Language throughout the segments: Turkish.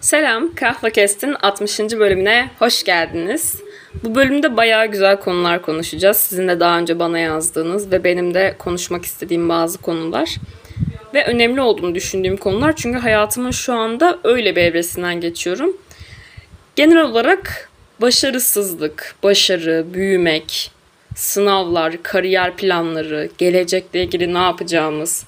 Selam, Kahve Kest'in 60. bölümüne hoş geldiniz. Bu bölümde bayağı güzel konular konuşacağız. Sizin de daha önce bana yazdığınız ve benim de konuşmak istediğim bazı konular. Ve önemli olduğunu düşündüğüm konular çünkü hayatımın şu anda öyle bir evresinden geçiyorum. Genel olarak başarısızlık, başarı, büyümek, sınavlar, kariyer planları, gelecekle ilgili ne yapacağımız,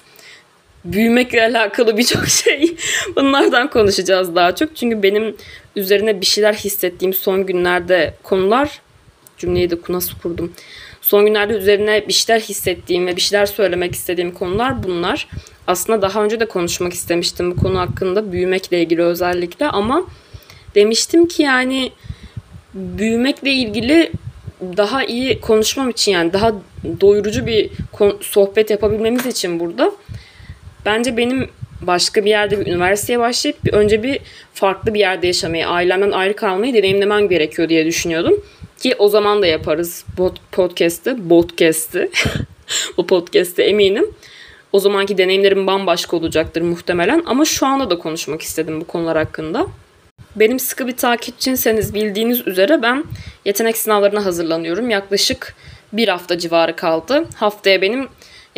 büyümekle alakalı birçok şey bunlardan konuşacağız daha çok. Çünkü benim üzerine bir şeyler hissettiğim son günlerde konular cümleyi de nasıl kurdum. Son günlerde üzerine bir şeyler hissettiğim ve bir şeyler söylemek istediğim konular bunlar. Aslında daha önce de konuşmak istemiştim bu konu hakkında büyümekle ilgili özellikle ama demiştim ki yani büyümekle ilgili daha iyi konuşmam için yani daha doyurucu bir sohbet yapabilmemiz için burada bence benim başka bir yerde bir üniversiteye başlayıp önce bir farklı bir yerde yaşamayı, ailemden ayrı kalmayı deneyimlemem gerekiyor diye düşünüyordum. Ki o zaman da yaparız podcast'ı, podcast'ı. bu podcast'ı eminim. O zamanki deneyimlerim bambaşka olacaktır muhtemelen ama şu anda da konuşmak istedim bu konular hakkında. Benim sıkı bir takipçinseniz bildiğiniz üzere ben yetenek sınavlarına hazırlanıyorum. Yaklaşık bir hafta civarı kaldı. Haftaya benim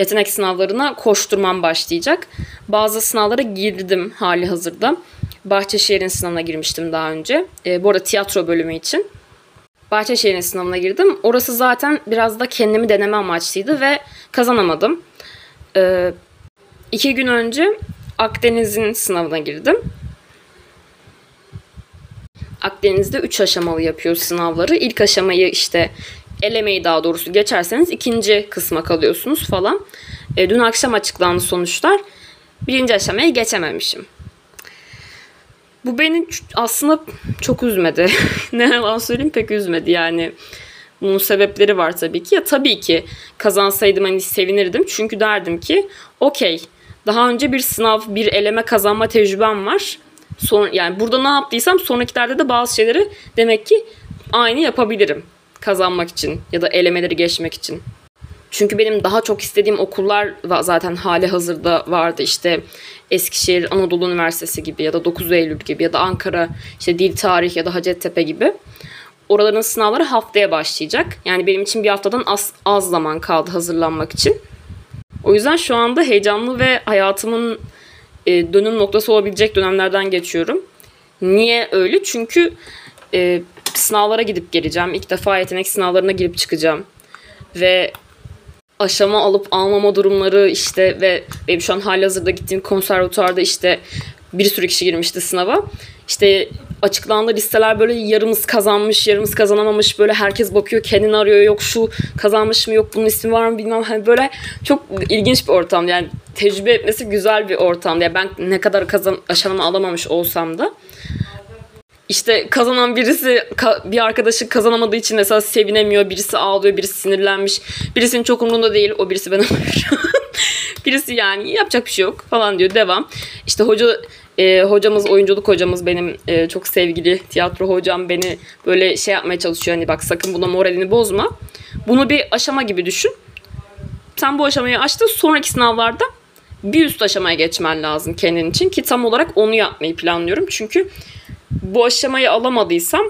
yetenek sınavlarına koşturmam başlayacak. Bazı sınavlara girdim hali hazırda. Bahçeşehir'in sınavına girmiştim daha önce. E, bu arada tiyatro bölümü için. Bahçeşehir'in sınavına girdim. Orası zaten biraz da kendimi deneme amaçlıydı ve kazanamadım. E, iki gün önce Akdeniz'in sınavına girdim. Akdeniz'de 3 aşamalı yapıyor sınavları. İlk aşamayı işte elemeyi daha doğrusu geçerseniz ikinci kısma kalıyorsunuz falan. E, dün akşam açıklandı sonuçlar. Birinci aşamayı geçememişim. Bu beni aslında çok üzmedi. ne yalan söyleyeyim pek üzmedi yani. Bunun sebepleri var tabii ki. Ya tabii ki kazansaydım hani sevinirdim. Çünkü derdim ki okey daha önce bir sınav, bir eleme kazanma tecrübem var. Son, yani burada ne yaptıysam sonrakilerde de bazı şeyleri demek ki aynı yapabilirim kazanmak için ya da elemeleri geçmek için. Çünkü benim daha çok istediğim okullar zaten hali hazırda vardı. İşte Eskişehir Anadolu Üniversitesi gibi ya da 9 Eylül gibi ya da Ankara işte Dil Tarih ya da Hacettepe gibi. Oraların sınavları haftaya başlayacak. Yani benim için bir haftadan az, az zaman kaldı hazırlanmak için. O yüzden şu anda heyecanlı ve hayatımın e, dönüm noktası olabilecek dönemlerden geçiyorum. Niye öyle? Çünkü e, sınavlara gidip geleceğim. İlk defa yetenek sınavlarına girip çıkacağım. Ve aşama alıp almama durumları işte ve benim şu an hali hazırda gittiğim konservatuarda işte bir sürü kişi girmişti sınava. İşte açıklandı listeler böyle yarımız kazanmış, yarımız kazanamamış böyle herkes bakıyor kendini arıyor yok şu kazanmış mı yok bunun ismi var mı bilmem hani böyle çok ilginç bir ortam yani tecrübe etmesi güzel bir ortam yani ben ne kadar kazan aşama alamamış olsam da işte kazanan birisi bir arkadaşı kazanamadığı için mesela sevinemiyor. Birisi ağlıyor, birisi sinirlenmiş. Birisinin çok umurunda değil. O birisi ben birisi yani yapacak bir şey yok falan diyor. Devam. İşte hoca e, hocamız, oyunculuk hocamız benim e, çok sevgili tiyatro hocam beni böyle şey yapmaya çalışıyor. Hani bak sakın buna moralini bozma. Bunu bir aşama gibi düşün. Sen bu aşamayı açtın. Sonraki sınavlarda bir üst aşamaya geçmen lazım kendin için ki tam olarak onu yapmayı planlıyorum. Çünkü bu aşamayı alamadıysam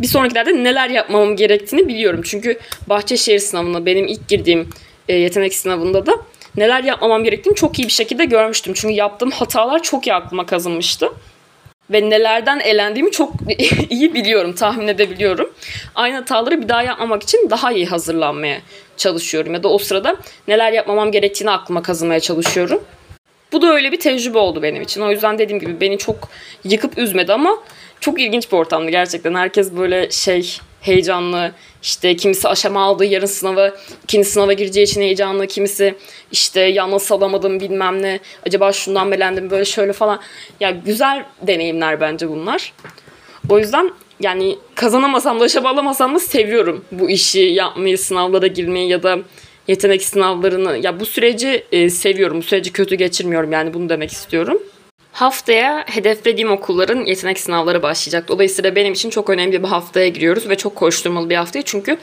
bir sonrakilerde neler yapmam gerektiğini biliyorum. Çünkü Bahçeşehir sınavına benim ilk girdiğim e, yetenek sınavında da neler yapmamam gerektiğini çok iyi bir şekilde görmüştüm. Çünkü yaptığım hatalar çok iyi aklıma kazınmıştı. Ve nelerden elendiğimi çok iyi biliyorum, tahmin edebiliyorum. Aynı hataları bir daha yapmamak için daha iyi hazırlanmaya çalışıyorum. Ya da o sırada neler yapmamam gerektiğini aklıma kazımaya çalışıyorum. Bu da öyle bir tecrübe oldu benim için. O yüzden dediğim gibi beni çok yıkıp üzmedi ama çok ilginç bir ortamdı gerçekten. Herkes böyle şey heyecanlı. İşte kimisi aşama aldı yarın sınava, ikinci sınava gireceği için heyecanlı. Kimisi işte ya nasıl alamadım bilmem ne. Acaba şundan belendim böyle şöyle falan. Ya güzel deneyimler bence bunlar. O yüzden yani kazanamasam da aşama alamasam da seviyorum bu işi yapmayı, sınavlara girmeyi ya da yetenek sınavlarını ya bu süreci e, seviyorum. Bu süreci kötü geçirmiyorum yani bunu demek istiyorum. Haftaya hedeflediğim okulların yetenek sınavları başlayacak. Dolayısıyla benim için çok önemli bir haftaya giriyoruz ve çok koşturmalı bir haftaya. Çünkü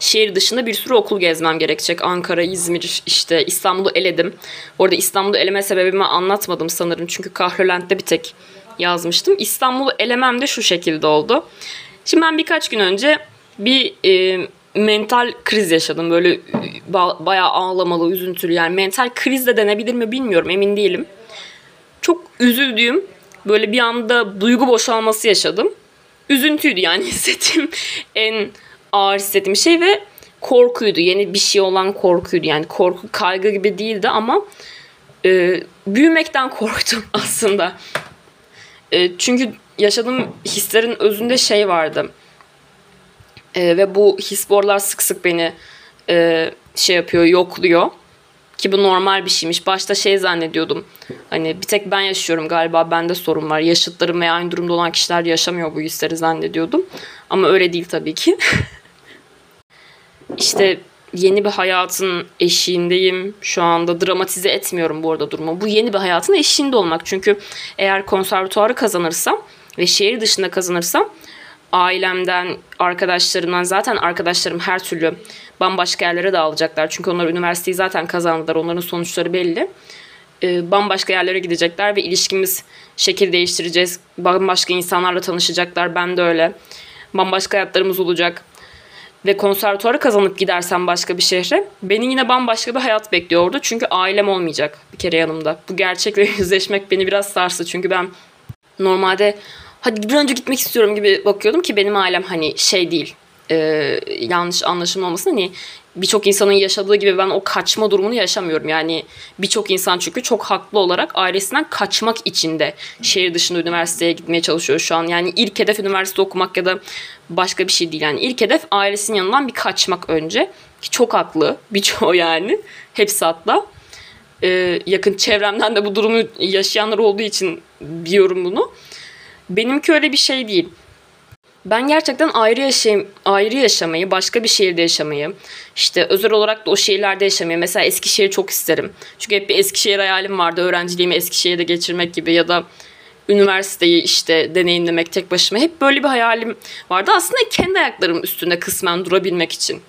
şehir dışında bir sürü okul gezmem gerekecek. Ankara, İzmir, işte İstanbul'u eledim. Orada İstanbul'u eleme sebebimi anlatmadım sanırım. Çünkü Kahrolent'te bir tek yazmıştım. İstanbul'u elemem de şu şekilde oldu. Şimdi ben birkaç gün önce bir e, mental kriz yaşadım. Böyle ba- bayağı ağlamalı, üzüntülü yani mental kriz de denebilir mi bilmiyorum emin değilim. Çok üzüldüğüm böyle bir anda duygu boşalması yaşadım. Üzüntüydü yani hissettiğim en ağır hissettiğim şey ve korkuydu. Yeni bir şey olan korkuydu. Yani korku kaygı gibi değildi ama e, büyümekten korktum aslında. E, çünkü yaşadığım hislerin özünde şey vardı. E, ve bu his borlar sık sık beni e, şey yapıyor, yokluyor. Ki bu normal bir şeymiş. Başta şey zannediyordum. Hani bir tek ben yaşıyorum galiba bende sorun var. Yaşıtlarım veya aynı durumda olan kişiler yaşamıyor bu hisleri zannediyordum. Ama öyle değil tabii ki. işte yeni bir hayatın eşiğindeyim. Şu anda dramatize etmiyorum bu arada durumu. Bu yeni bir hayatın eşiğinde olmak. Çünkü eğer konservatuarı kazanırsam ve şehir dışında kazanırsam ailemden, arkadaşlarımdan zaten arkadaşlarım her türlü bambaşka yerlere dağılacaklar. Çünkü onlar üniversiteyi zaten kazandılar. Onların sonuçları belli. Ee, bambaşka yerlere gidecekler ve ilişkimiz şekil değiştireceğiz. Bambaşka insanlarla tanışacaklar. Ben de öyle. Bambaşka hayatlarımız olacak. Ve konservatuarı kazanıp gidersem başka bir şehre beni yine bambaşka bir hayat bekliyor orada. Çünkü ailem olmayacak bir kere yanımda. Bu gerçekle yüzleşmek beni biraz sarstı. Çünkü ben normalde hadi bir önce gitmek istiyorum gibi bakıyordum ki benim ailem hani şey değil e, yanlış anlaşılmamasın hani birçok insanın yaşadığı gibi ben o kaçma durumunu yaşamıyorum. Yani birçok insan çünkü çok haklı olarak ailesinden kaçmak için de şehir dışında üniversiteye gitmeye çalışıyor şu an. Yani ilk hedef üniversite okumak ya da başka bir şey değil. Yani ilk hedef ailesinin yanından bir kaçmak önce. Ki çok haklı birçoğu yani. Hepsi hatta. Ee, yakın çevremden de bu durumu yaşayanlar olduğu için biliyorum bunu. Benimki öyle bir şey değil. Ben gerçekten ayrı yaşayım, ayrı yaşamayı, başka bir şehirde yaşamayı, işte özel olarak da o şehirlerde yaşamayı. Mesela Eskişehir'i çok isterim. Çünkü hep bir Eskişehir hayalim vardı. Öğrenciliğimi Eskişehir'de geçirmek gibi ya da üniversiteyi işte deneyimlemek tek başıma. Hep böyle bir hayalim vardı. Aslında kendi ayaklarım üstünde kısmen durabilmek için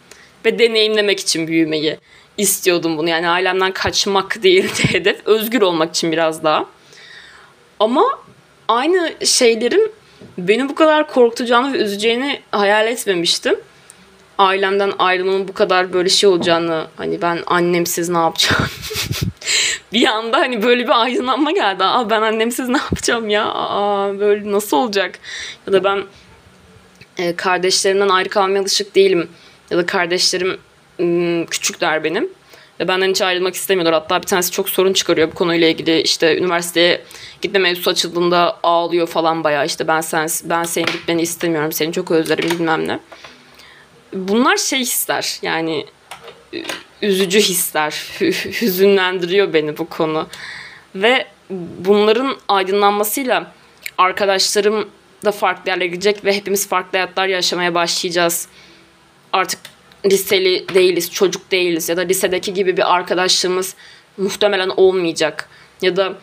ve deneyimlemek için büyümeyi istiyordum bunu. Yani ailemden kaçmak değildi hedef. Özgür olmak için biraz daha. Ama aynı şeylerin beni bu kadar korkutacağını ve üzeceğini hayal etmemiştim. Ailemden ayrılmanın bu kadar böyle şey olacağını hani ben annemsiz ne yapacağım bir anda hani böyle bir aydınlanma geldi. Aa ben annemsiz ne yapacağım ya? Aa böyle nasıl olacak? Ya da ben e, kardeşlerimden ayrı kalmaya alışık değilim. Ya da kardeşlerim küçükler benim. Ve benden hiç ayrılmak istemiyorlar. Hatta bir tanesi çok sorun çıkarıyor bu konuyla ilgili. İşte üniversiteye gitme mevzusu açıldığında ağlıyor falan bayağı. İşte ben sen ben senin gitmeni istemiyorum. Seni çok özlerim bilmem ne. Bunlar şey hisler. Yani üzücü hisler. Hüzünlendiriyor beni bu konu. Ve bunların aydınlanmasıyla arkadaşlarım da farklı yerlere gidecek ve hepimiz farklı hayatlar yaşamaya başlayacağız. Artık liseli değiliz, çocuk değiliz ya da lisedeki gibi bir arkadaşlığımız muhtemelen olmayacak. Ya da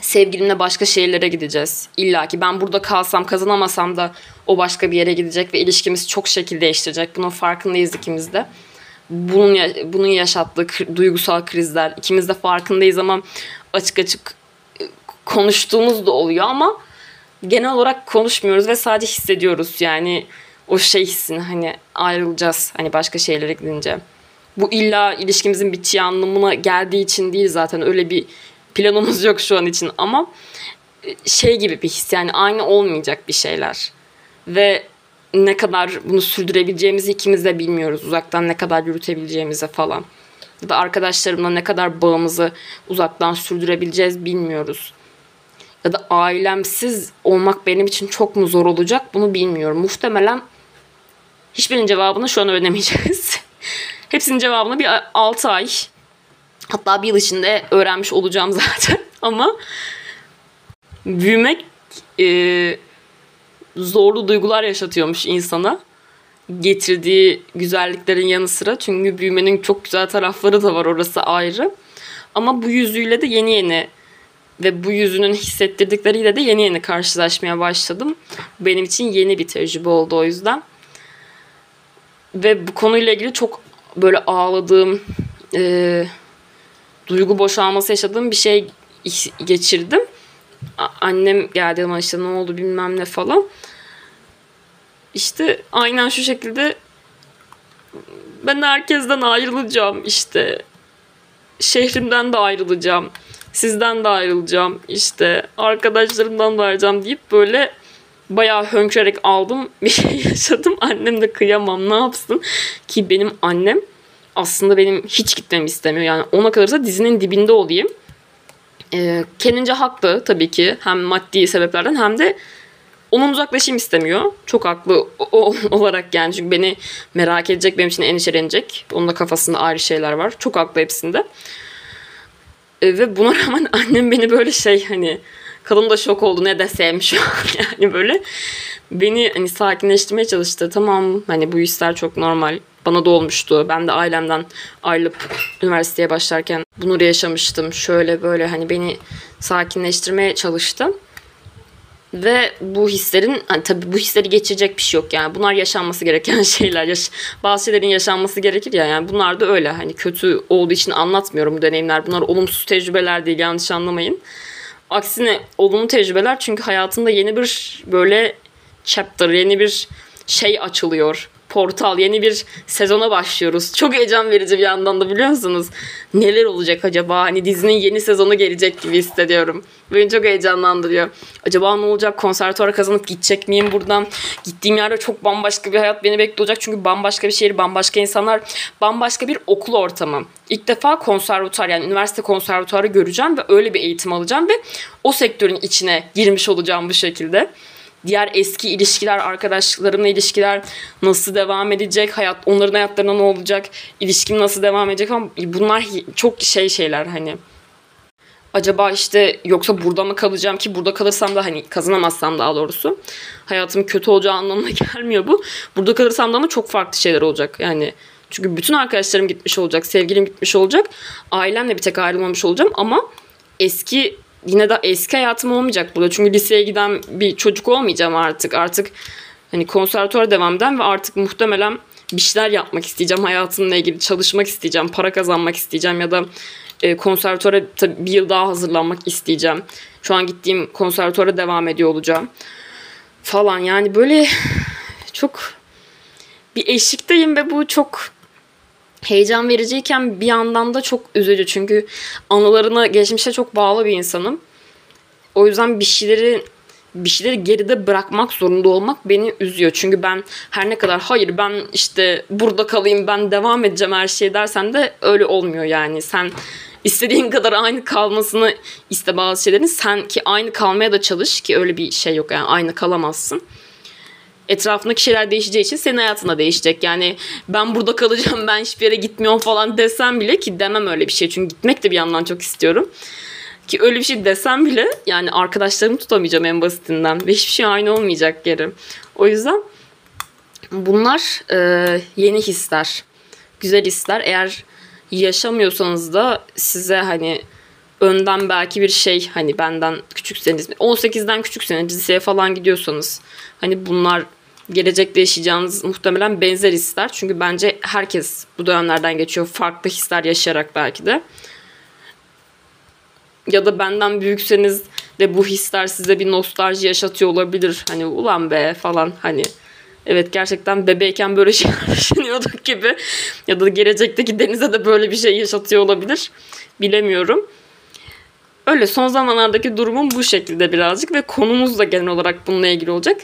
sevgilimle başka şehirlere gideceğiz. İlla ki ben burada kalsam kazanamasam da o başka bir yere gidecek ve ilişkimiz çok şekil değiştirecek. Bunun farkındayız ikimiz de. Bunun, bunun yaşattığı duygusal krizler ikimiz de farkındayız ama açık açık e, konuştuğumuz da oluyor ama genel olarak konuşmuyoruz ve sadece hissediyoruz. Yani o şey hissini hani ayrılacağız hani başka şeylere gidince. Bu illa ilişkimizin bittiği anlamına geldiği için değil zaten öyle bir planımız yok şu an için ama e, şey gibi bir his yani aynı olmayacak bir şeyler. Ve ne kadar bunu sürdürebileceğimizi ikimiz de bilmiyoruz. Uzaktan ne kadar yürütebileceğimizi falan. Ya da arkadaşlarımla ne kadar bağımızı uzaktan sürdürebileceğiz bilmiyoruz. Ya da ailemsiz olmak benim için çok mu zor olacak bunu bilmiyorum. Muhtemelen hiçbirinin cevabını şu an öğrenemeyeceğiz. Hepsinin cevabını bir 6 ay hatta bir yıl içinde öğrenmiş olacağım zaten. Ama büyümek e, zorlu duygular yaşatıyormuş insana. Getirdiği güzelliklerin yanı sıra. Çünkü büyümenin çok güzel tarafları da var orası ayrı. Ama bu yüzüyle de yeni yeni ve bu yüzünün hissettirdikleriyle de yeni yeni karşılaşmaya başladım. Benim için yeni bir tecrübe oldu o yüzden. Ve bu konuyla ilgili çok böyle ağladığım, e, duygu boşalması yaşadığım bir şey geçirdim. Annem geldi ama işte ne oldu bilmem ne falan. İşte aynen şu şekilde ben herkesten ayrılacağım işte şehrimden de ayrılacağım sizden de ayrılacağım işte arkadaşlarımdan da ayrılacağım deyip böyle bayağı hönkürerek aldım bir şey yaşadım annem de kıyamam ne yapsın ki benim annem aslında benim hiç gitmemi istemiyor yani ona kalırsa dizinin dibinde olayım ee, kendince haklı tabii ki hem maddi sebeplerden hem de onun uzaklaşayım istemiyor. Çok haklı o- o- olarak yani çünkü beni merak edecek, benim için endişelenecek. Onun da kafasında ayrı şeyler var. Çok haklı hepsinde. E, ve buna rağmen annem beni böyle şey hani kadın da şok oldu ne desem şu an yani böyle beni hani sakinleştirmeye çalıştı. Tamam hani bu hisler çok normal. Bana da olmuştu. Ben de ailemden ayrılıp üniversiteye başlarken bunları yaşamıştım. Şöyle böyle hani beni sakinleştirmeye çalıştı. Ve bu hislerin hani tabii bu hisleri geçirecek bir şey yok yani. Bunlar yaşanması gereken şeyler. Yaş bazı şeylerin yaşanması gerekir ya yani. Bunlar da öyle. Hani kötü olduğu için anlatmıyorum bu deneyimler. Bunlar olumsuz tecrübeler değil yanlış anlamayın. Aksine olumlu tecrübeler çünkü hayatında yeni bir böyle chapter, yeni bir şey açılıyor. Portal, yeni bir sezona başlıyoruz. Çok heyecan verici bir yandan da biliyor musunuz? Neler olacak acaba? Hani dizinin yeni sezonu gelecek gibi hissediyorum. Beni çok heyecanlandırıyor. Acaba ne olacak? Konservatuara kazanıp gidecek miyim buradan? Gittiğim yerde çok bambaşka bir hayat beni bekliyor olacak. Çünkü bambaşka bir şehir, bambaşka insanlar, bambaşka bir okul ortamı. İlk defa konservatuar yani üniversite konservatuarı göreceğim ve öyle bir eğitim alacağım ve o sektörün içine girmiş olacağım bu şekilde diğer eski ilişkiler, arkadaşlarımla ilişkiler nasıl devam edecek, hayat onların hayatlarına ne olacak, ilişkim nasıl devam edecek ama bunlar çok şey şeyler hani. Acaba işte yoksa burada mı kalacağım ki burada kalırsam da hani kazanamazsam daha doğrusu hayatım kötü olacağı anlamına gelmiyor bu. Burada kalırsam da ama çok farklı şeyler olacak yani. Çünkü bütün arkadaşlarım gitmiş olacak, sevgilim gitmiş olacak. Ailemle bir tek ayrılmamış olacağım ama eski yine de eski hayatım olmayacak burada. Çünkü liseye giden bir çocuk olmayacağım artık. Artık hani konservatuara devam eden ve artık muhtemelen bir şeyler yapmak isteyeceğim. Hayatımla ilgili çalışmak isteyeceğim. Para kazanmak isteyeceğim ya da e, konservatuara tabii bir yıl daha hazırlanmak isteyeceğim. Şu an gittiğim konservatuara devam ediyor olacağım. Falan yani böyle çok bir eşikteyim ve bu çok heyecan vericiyken bir yandan da çok üzücü. Çünkü anılarına, geçmişe çok bağlı bir insanım. O yüzden bir şeyleri bir şeyleri geride bırakmak zorunda olmak beni üzüyor. Çünkü ben her ne kadar hayır ben işte burada kalayım ben devam edeceğim her şey dersen de öyle olmuyor yani. Sen istediğin kadar aynı kalmasını iste bazı şeylerin. Sen ki aynı kalmaya da çalış ki öyle bir şey yok yani aynı kalamazsın etrafındaki şeyler değişeceği için senin hayatın da değişecek. Yani ben burada kalacağım ben hiçbir yere gitmiyorum falan desem bile ki demem öyle bir şey. Çünkü gitmek de bir yandan çok istiyorum. Ki öyle bir şey desem bile yani arkadaşlarımı tutamayacağım en basitinden. Ve hiçbir şey aynı olmayacak geri. O yüzden bunlar e, yeni hisler. Güzel hisler. Eğer yaşamıyorsanız da size hani önden belki bir şey hani benden küçükseniz 18'den küçükseniz liseye falan gidiyorsanız hani bunlar gelecekte yaşayacağınız muhtemelen benzer hisler. Çünkü bence herkes bu dönemlerden geçiyor. Farklı hisler yaşayarak belki de. Ya da benden büyükseniz de bu hisler size bir nostalji yaşatıyor olabilir. Hani ulan be falan hani evet gerçekten bebeyken böyle şeyler düşünüyorduk gibi. Ya da gelecekteki denize de böyle bir şey yaşatıyor olabilir. Bilemiyorum. Öyle son zamanlardaki durumum bu şekilde birazcık ve konumuz da genel olarak bununla ilgili olacak.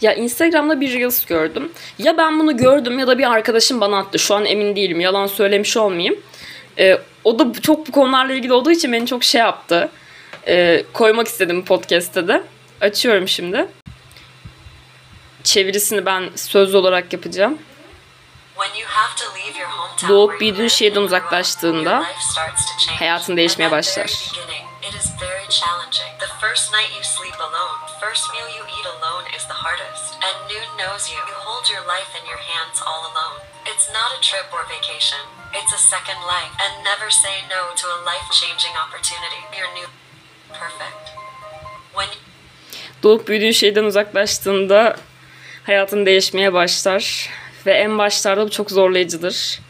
Ya Instagram'da bir Reels gördüm. Ya ben bunu gördüm ya da bir arkadaşım bana attı. Şu an emin değilim. Yalan söylemiş olmayayım. Ee, o da çok bu konularla ilgili olduğu için beni çok şey yaptı. Ee, koymak istedim podcast'te de. Açıyorum şimdi. Çevirisini ben sözlü olarak yapacağım. Doğup büyüdüğün şehirden uzaklaştığında hayatın değişmeye başlar. It is very challenging. The first night you sleep alone, first meal you eat alone is the hardest. And noon knows you. You hold your life in your hands all alone. It's not a trip or vacation. It's a second life. And never say no to a life-changing opportunity. Your new perfect. When Doğup büyüdüğün şeyden uzaklaştığında hayatın değişmeye başlar. Ve en başlarda bu çok zorlayıcıdır.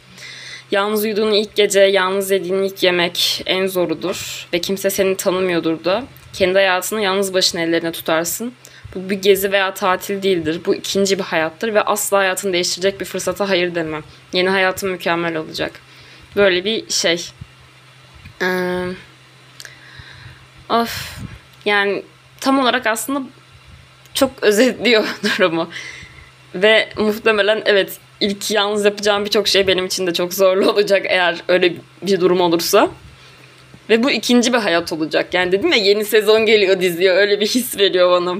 Yalnız uyuduğun ilk gece, yalnız yediğin ilk yemek en zorudur. Ve kimse seni tanımıyordur da. Kendi hayatını yalnız başına ellerine tutarsın. Bu bir gezi veya tatil değildir. Bu ikinci bir hayattır ve asla hayatını değiştirecek bir fırsata hayır demem. Yeni hayatın mükemmel olacak. Böyle bir şey. Ee, of. Yani tam olarak aslında çok özetliyor durumu. Ve muhtemelen evet ilk yalnız yapacağım birçok şey benim için de çok zorlu olacak eğer öyle bir durum olursa. Ve bu ikinci bir hayat olacak. Yani dedim ya yeni sezon geliyor diziye öyle bir his veriyor bana.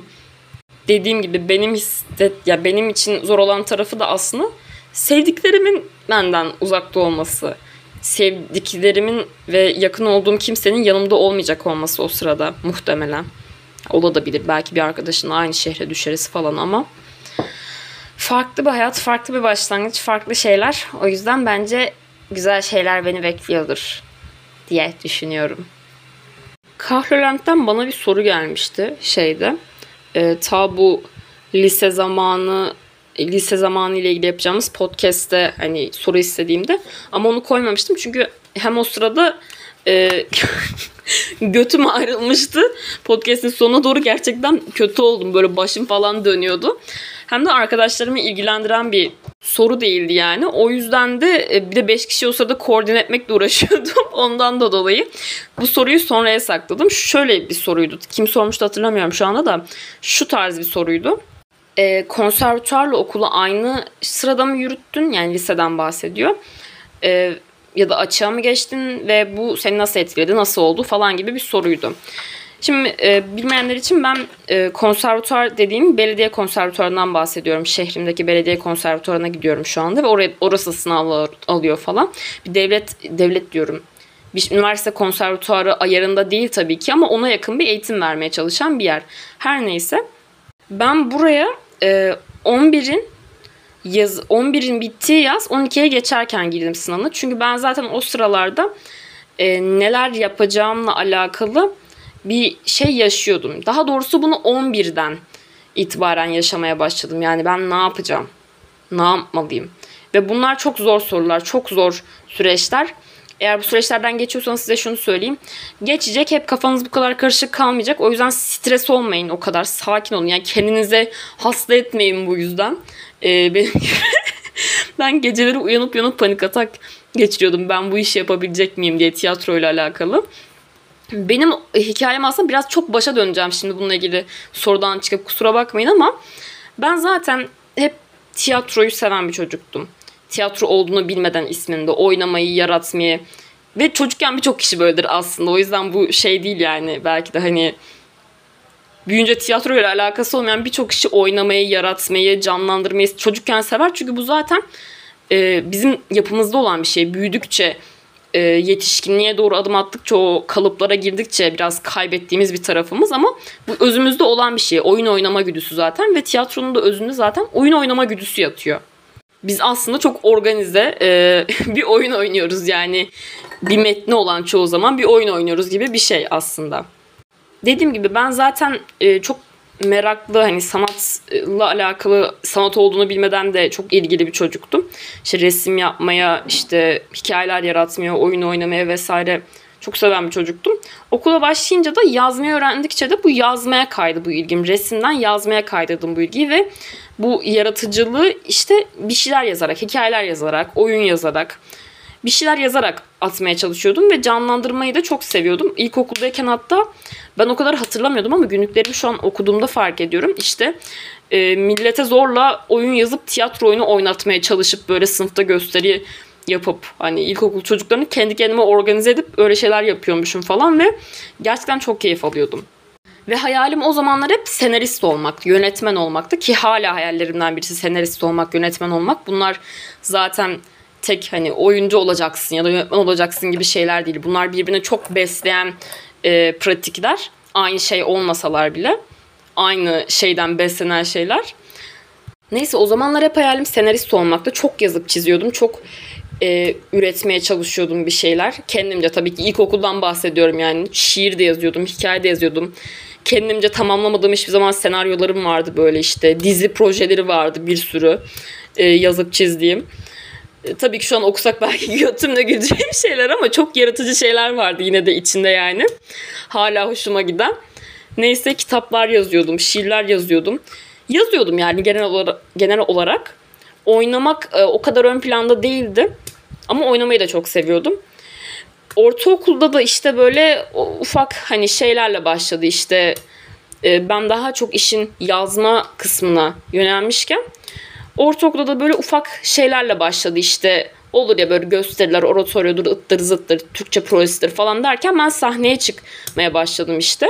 Dediğim gibi benim hisset ya benim için zor olan tarafı da aslında sevdiklerimin benden uzakta olması. Sevdiklerimin ve yakın olduğum kimsenin yanımda olmayacak olması o sırada muhtemelen. Olabilir belki bir arkadaşın aynı şehre düşeriz falan ama farklı bir hayat, farklı bir başlangıç, farklı şeyler. O yüzden bence güzel şeyler beni bekliyordur diye düşünüyorum. Kahrolent'ten bana bir soru gelmişti şeyde. E, ta bu lise zamanı lise zamanı ile ilgili yapacağımız podcast'te hani soru istediğimde ama onu koymamıştım çünkü hem o sırada e, götüm ayrılmıştı. Podcast'in sonuna doğru gerçekten kötü oldum. Böyle başım falan dönüyordu. Hem de arkadaşlarımı ilgilendiren bir soru değildi yani. O yüzden de e, bir de 5 kişi o sırada koordine etmekle uğraşıyordum. Ondan da dolayı bu soruyu sonraya sakladım. Şöyle bir soruydu. Kim sormuştu hatırlamıyorum şu anda da. Şu tarz bir soruydu. E, konservatuarla okulu aynı sırada mı yürüttün? Yani liseden bahsediyor. E, ya da açığa mı geçtin ve bu seni nasıl etkiledi, nasıl oldu falan gibi bir soruydu. Şimdi e, bilmeyenler için ben e, konservatuar dediğim belediye konservatuarından bahsediyorum. Şehrimdeki belediye konservatuarına gidiyorum şu anda ve oraya, orası sınavlar alıyor falan. Bir devlet devlet diyorum. Bir üniversite konservatuarı ayarında değil tabii ki ama ona yakın bir eğitim vermeye çalışan bir yer. Her neyse ben buraya e, 11'in yaz 11'in bittiği yaz 12'ye geçerken girdim sınavına. Çünkü ben zaten o sıralarda e, neler yapacağımla alakalı bir şey yaşıyordum. Daha doğrusu bunu 11'den itibaren yaşamaya başladım. Yani ben ne yapacağım? Ne yapmalıyım? Ve bunlar çok zor sorular, çok zor süreçler. Eğer bu süreçlerden geçiyorsanız size şunu söyleyeyim. Geçecek hep kafanız bu kadar karışık kalmayacak. O yüzden stres olmayın o kadar. Sakin olun. Yani kendinize hasta etmeyin bu yüzden. Ee, benim ben geceleri uyanıp uyanıp panik atak geçiriyordum. Ben bu işi yapabilecek miyim diye tiyatroyla alakalı. Benim hikayem aslında biraz çok başa döneceğim şimdi bununla ilgili sorudan çıkıp kusura bakmayın ama ben zaten hep tiyatroyu seven bir çocuktum. Tiyatro olduğunu bilmeden isminde oynamayı, yaratmayı ve çocukken birçok kişi böyledir aslında. O yüzden bu şey değil yani belki de hani büyünce tiyatro ile alakası olmayan birçok kişi oynamayı, yaratmayı, canlandırmayı çocukken sever. Çünkü bu zaten e, bizim yapımızda olan bir şey. Büyüdükçe e, yetişkinliğe doğru adım attıkça o kalıplara girdikçe biraz kaybettiğimiz bir tarafımız ama bu özümüzde olan bir şey. Oyun oynama güdüsü zaten ve tiyatronun da özünde zaten oyun oynama güdüsü yatıyor. Biz aslında çok organize e, bir oyun oynuyoruz yani bir metni olan çoğu zaman bir oyun oynuyoruz gibi bir şey aslında. Dediğim gibi ben zaten e, çok meraklı hani sanatla alakalı sanat olduğunu bilmeden de çok ilgili bir çocuktum. İşte resim yapmaya, işte hikayeler yaratmaya, oyun oynamaya vesaire çok seven bir çocuktum. Okula başlayınca da yazmayı öğrendikçe de bu yazmaya kaydı bu ilgim. Resimden yazmaya kaydırdım bu ilgiyi ve bu yaratıcılığı işte bir şeyler yazarak, hikayeler yazarak, oyun yazarak, bir şeyler yazarak atmaya çalışıyordum ve canlandırmayı da çok seviyordum. İlkokuldayken hatta ben o kadar hatırlamıyordum ama günlüklerimi şu an okuduğumda fark ediyorum. İşte e, millete zorla oyun yazıp tiyatro oyunu oynatmaya çalışıp böyle sınıfta gösteri yapıp hani ilkokul çocuklarını kendi kendime organize edip öyle şeyler yapıyormuşum falan ve gerçekten çok keyif alıyordum. Ve hayalim o zamanlar hep senarist olmak, yönetmen olmaktı ki hala hayallerimden birisi senarist olmak, yönetmen olmak. Bunlar zaten tek hani oyuncu olacaksın ya da yönetmen olacaksın gibi şeyler değil. Bunlar birbirine çok besleyen e, pratikler. Aynı şey olmasalar bile aynı şeyden beslenen şeyler. Neyse o zamanlar hep hayalim senarist olmakta. Çok yazıp çiziyordum. Çok e, üretmeye çalışıyordum bir şeyler. Kendimce tabii ki ilkokuldan bahsediyorum yani. Şiir de yazıyordum, hikaye de yazıyordum. Kendimce tamamlamadığım hiçbir zaman senaryolarım vardı böyle işte. Dizi projeleri vardı bir sürü e, yazıp çizdiğim. E, tabii ki şu an okusak belki götümle güleceğim şeyler ama çok yaratıcı şeyler vardı yine de içinde yani. Hala hoşuma giden. Neyse kitaplar yazıyordum, şiirler yazıyordum. Yazıyordum yani genel olarak. Genel olarak. Oynamak e, o kadar ön planda değildi. Ama oynamayı da çok seviyordum. Ortaokulda da işte böyle ufak hani şeylerle başladı işte e, ben daha çok işin yazma kısmına yönelmişken ortaokulda da böyle ufak şeylerle başladı işte olur ya böyle gösteriler, oratoryodur, ıttır zıttır, Türkçe projesidir falan derken ben sahneye çıkmaya başladım işte.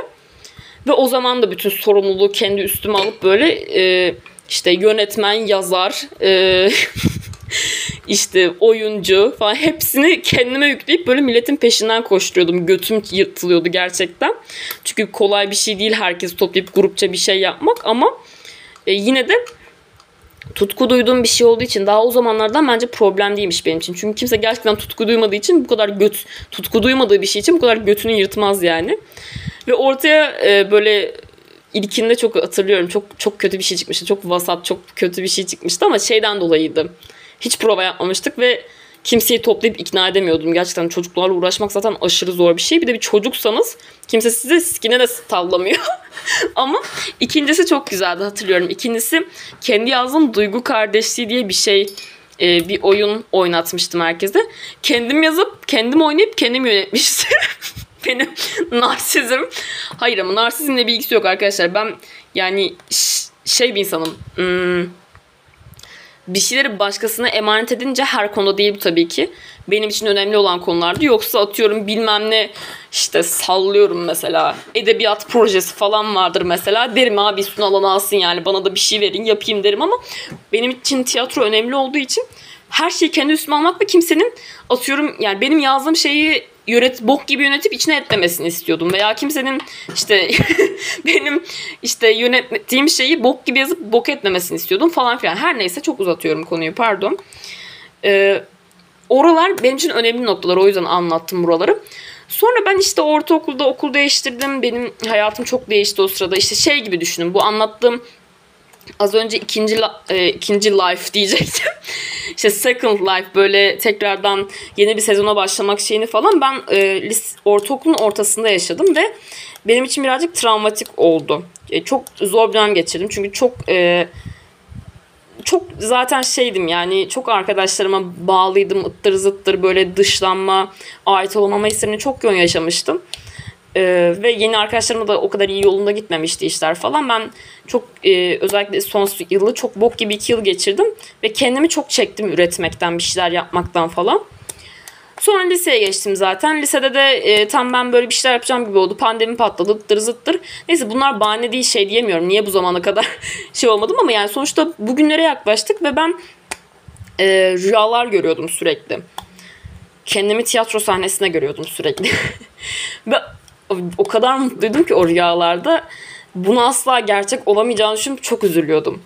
Ve o zaman da bütün sorumluluğu kendi üstüme alıp böyle e, işte yönetmen, yazar, e, işte oyuncu falan hepsini kendime yükleyip böyle milletin peşinden koşturuyordum. Götüm yırtılıyordu gerçekten. Çünkü kolay bir şey değil herkes toplayıp grupça bir şey yapmak ama e, yine de tutku duyduğum bir şey olduğu için daha o zamanlardan bence problem değilmiş benim için. Çünkü kimse gerçekten tutku duymadığı için bu kadar göt tutku duymadığı bir şey için bu kadar götünü yırtmaz yani. Ve ortaya e, böyle ilkinde çok hatırlıyorum. Çok çok kötü bir şey çıkmıştı. Çok vasat, çok kötü bir şey çıkmıştı ama şeyden dolayıydı. Hiç prova yapmamıştık ve kimseyi toplayıp ikna edemiyordum. Gerçekten çocuklarla uğraşmak zaten aşırı zor bir şey. Bir de bir çocuksanız kimse size skine de tallamıyor. Ama ikincisi çok güzeldi hatırlıyorum. İkincisi kendi yazdığım Duygu Kardeşliği diye bir şey e, bir oyun oynatmıştım herkese. Kendim yazıp kendim oynayıp kendim yönetmiştim. Benim narsizm. Hayır ama narsizmle bir ilgisi yok arkadaşlar. Ben yani şey bir insanım. Hmm, bir şeyleri başkasına emanet edince her konuda değil bu tabii ki. Benim için önemli olan konulardı. Yoksa atıyorum bilmem ne işte sallıyorum mesela. Edebiyat projesi falan vardır mesela. Derim abi alan alsın yani bana da bir şey verin yapayım derim ama benim için tiyatro önemli olduğu için her şeyi kendi üstüme almak ve kimsenin atıyorum yani benim yazdığım şeyi yönet bok gibi yönetip içine etmemesini istiyordum veya kimsenin işte benim işte yönettiğim şeyi bok gibi yazıp bok etmemesini istiyordum falan filan. Her neyse çok uzatıyorum konuyu pardon. Ee, oralar benim için önemli noktalar o yüzden anlattım buraları. Sonra ben işte ortaokulda okul değiştirdim. Benim hayatım çok değişti o sırada. İşte şey gibi düşünün. Bu anlattığım az önce ikinci e, ikinci life diyecektim. işte second life böyle tekrardan yeni bir sezona başlamak şeyini falan ben e, lis, ortaokulun ortasında yaşadım ve benim için birazcık travmatik oldu. E, çok zor bir dönem geçirdim. Çünkü çok e, çok zaten şeydim yani çok arkadaşlarıma bağlıydım ıttır zıttır böyle dışlanma ait olamama hislerini çok yoğun yaşamıştım. Ee, ve yeni arkadaşlarımla da o kadar iyi yolunda gitmemişti işler falan. Ben çok e, özellikle son yılı çok bok gibi iki yıl geçirdim. Ve kendimi çok çektim üretmekten, bir şeyler yapmaktan falan. Sonra liseye geçtim zaten. Lisede de e, tam ben böyle bir şeyler yapacağım gibi oldu. Pandemi patladı, ıttır zıttır. Neyse bunlar bahane değil şey diyemiyorum. Niye bu zamana kadar şey olmadım ama yani sonuçta bugünlere yaklaştık ve ben e, rüyalar görüyordum sürekli. Kendimi tiyatro sahnesine görüyordum sürekli. ve o kadar mutluydum ki o rüyalarda. Bunu asla gerçek olamayacağını düşünüp çok üzülüyordum.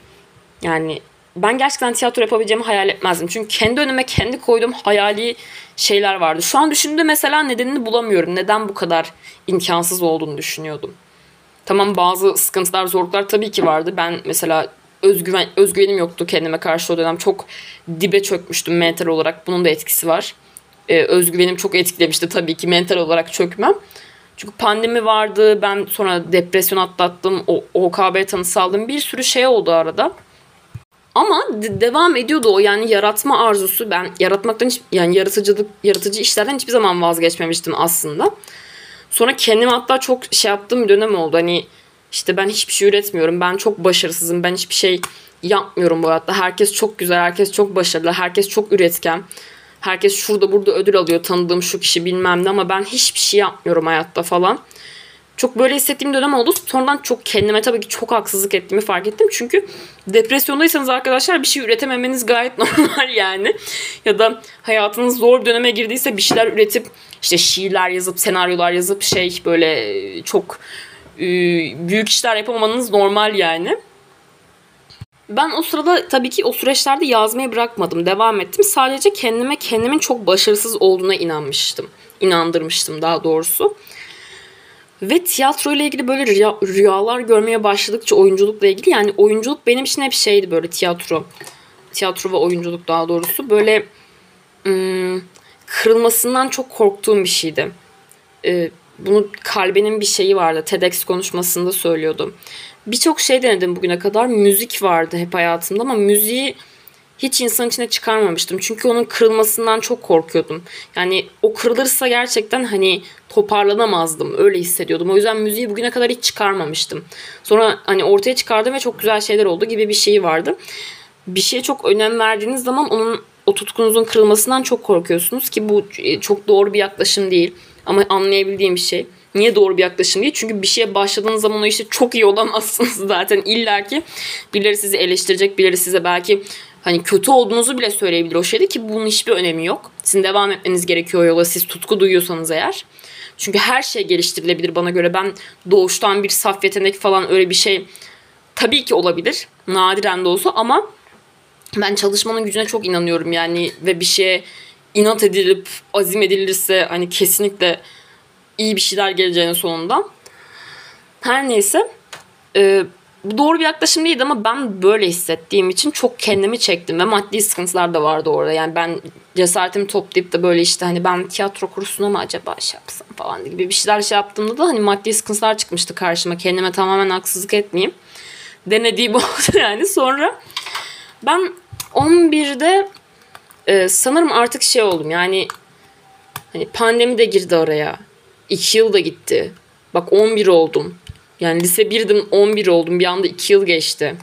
Yani ben gerçekten tiyatro yapabileceğimi hayal etmezdim. Çünkü kendi önüme kendi koyduğum hayali şeyler vardı. Şu an düşündüğümde mesela nedenini bulamıyorum. Neden bu kadar imkansız olduğunu düşünüyordum. Tamam bazı sıkıntılar, zorluklar tabii ki vardı. Ben mesela özgüven, özgüvenim yoktu kendime karşı o dönem. Çok dibe çökmüştüm mental olarak. Bunun da etkisi var. Ee, özgüvenim çok etkilemişti tabii ki mental olarak çökmem. Çünkü pandemi vardı. Ben sonra depresyon atlattım. O OKB tanısı aldım. Bir sürü şey oldu arada. Ama de- devam ediyordu o yani yaratma arzusu. Ben yaratmaktan hiç yani yaratıcılık yaratıcı işlerden hiçbir zaman vazgeçmemiştim aslında. Sonra kendime hatta çok şey yaptığım bir dönem oldu. Hani işte ben hiçbir şey üretmiyorum. Ben çok başarısızım. Ben hiçbir şey yapmıyorum bu hayatta. Herkes çok güzel, herkes çok başarılı, herkes çok üretken. Herkes şurada burada ödül alıyor tanıdığım şu kişi bilmem ne ama ben hiçbir şey yapmıyorum hayatta falan. Çok böyle hissettiğim dönem oldu. Sonradan çok kendime tabii ki çok haksızlık ettiğimi fark ettim. Çünkü depresyondaysanız arkadaşlar bir şey üretememeniz gayet normal yani. Ya da hayatınız zor bir döneme girdiyse bir şeyler üretip işte şiirler yazıp senaryolar yazıp şey böyle çok büyük işler yapamamanız normal yani. Ben o sırada tabii ki o süreçlerde yazmayı bırakmadım. Devam ettim. Sadece kendime kendimin çok başarısız olduğuna inanmıştım. İnandırmıştım daha doğrusu. Ve tiyatro ile ilgili böyle rüya, rüyalar görmeye başladıkça oyunculukla ilgili yani oyunculuk benim için hep şeydi böyle tiyatro. Tiyatro ve oyunculuk daha doğrusu böyle ım, kırılmasından çok korktuğum bir şeydi. Ee, bunu kalbenin bir şeyi vardı. TEDx konuşmasında söylüyordu. Birçok şey denedim bugüne kadar. Müzik vardı hep hayatımda ama müziği hiç insan içine çıkarmamıştım. Çünkü onun kırılmasından çok korkuyordum. Yani o kırılırsa gerçekten hani toparlanamazdım. Öyle hissediyordum. O yüzden müziği bugüne kadar hiç çıkarmamıştım. Sonra hani ortaya çıkardım ve çok güzel şeyler oldu gibi bir şey vardı. Bir şeye çok önem verdiğiniz zaman onun o tutkunuzun kırılmasından çok korkuyorsunuz ki bu e, çok doğru bir yaklaşım değil. Ama anlayabildiğim bir şey. Niye doğru bir yaklaşım değil? Çünkü bir şeye başladığınız zaman o işte çok iyi olamazsınız zaten. İlla ki birileri sizi eleştirecek, birileri size belki hani kötü olduğunuzu bile söyleyebilir o şeyde ki bunun hiçbir önemi yok. Sizin devam etmeniz gerekiyor yola siz tutku duyuyorsanız eğer. Çünkü her şey geliştirilebilir bana göre. Ben doğuştan bir saf yetenek falan öyle bir şey tabii ki olabilir. Nadiren de olsa ama ben çalışmanın gücüne çok inanıyorum yani ve bir şeye inat edilip azim edilirse hani kesinlikle iyi bir şeyler geleceğinin sonunda. Her neyse e, bu doğru bir yaklaşım değildi ama ben böyle hissettiğim için çok kendimi çektim ve maddi sıkıntılar da vardı orada. Yani ben cesaretimi toplayıp da böyle işte hani ben tiyatro kursuna mı acaba şey yapsam falan gibi bir şeyler şey yaptığımda da hani maddi sıkıntılar çıkmıştı karşıma. Kendime tamamen haksızlık etmeyeyim. Denediğim oldu yani. Sonra ben 11'de e, sanırım artık şey oldum yani hani pandemi de girdi araya. 2 yıl da gitti. Bak 11 oldum. Yani lise 1'dim 11 oldum. Bir anda 2 yıl geçti.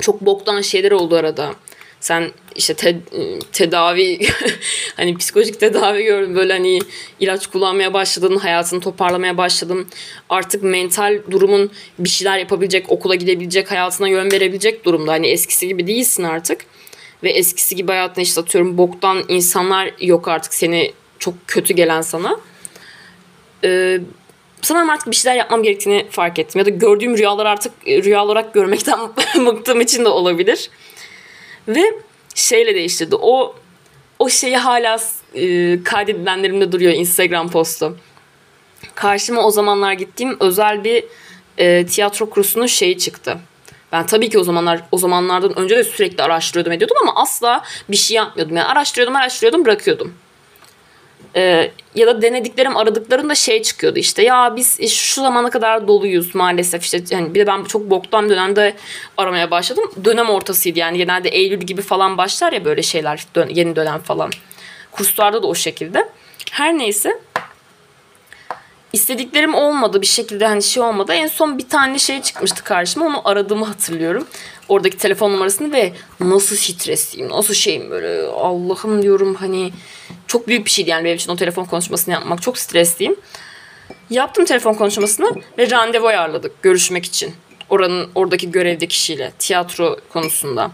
Çok boktan şeyler oldu arada. Sen işte te- tedavi hani psikolojik tedavi gördün böyle hani ilaç kullanmaya başladın hayatını toparlamaya başladın artık mental durumun bir şeyler yapabilecek okula gidebilecek hayatına yön verebilecek durumda hani eskisi gibi değilsin artık ve eskisi gibi hayatına işte atıyorum boktan insanlar yok artık seni çok kötü gelen sana ee, sanırım artık bir şeyler yapmam gerektiğini fark ettim. Ya da gördüğüm rüyalar artık rüya olarak görmekten bıktığım için de olabilir. Ve şeyle değiştirdi. O o şeyi hala e, kaydedilenlerimde duruyor Instagram postu. Karşıma o zamanlar gittiğim özel bir e, tiyatro kursunun şeyi çıktı. Ben tabii ki o zamanlar o zamanlardan önce de sürekli araştırıyordum ediyordum ama asla bir şey yapmıyordum. Yani araştırıyordum araştırıyordum bırakıyordum. Ee, ya da denediklerim aradıklarında şey çıkıyordu işte ya biz şu zamana kadar doluyuz maalesef işte yani bir de ben çok boktan dönemde aramaya başladım. Dönem ortasıydı yani genelde Eylül gibi falan başlar ya böyle şeyler dön- yeni dönem falan. Kurslarda da o şekilde. Her neyse istediklerim olmadı bir şekilde hani şey olmadı. En son bir tane şey çıkmıştı karşıma onu aradığımı hatırlıyorum. Oradaki telefon numarasını ve nasıl stresliyim nasıl şeyim böyle Allah'ım diyorum hani çok büyük bir şeydi yani benim için o telefon konuşmasını yapmak çok stresliyim. Yaptım telefon konuşmasını ve randevu ayarladık görüşmek için. Oranın oradaki görevli kişiyle tiyatro konusunda.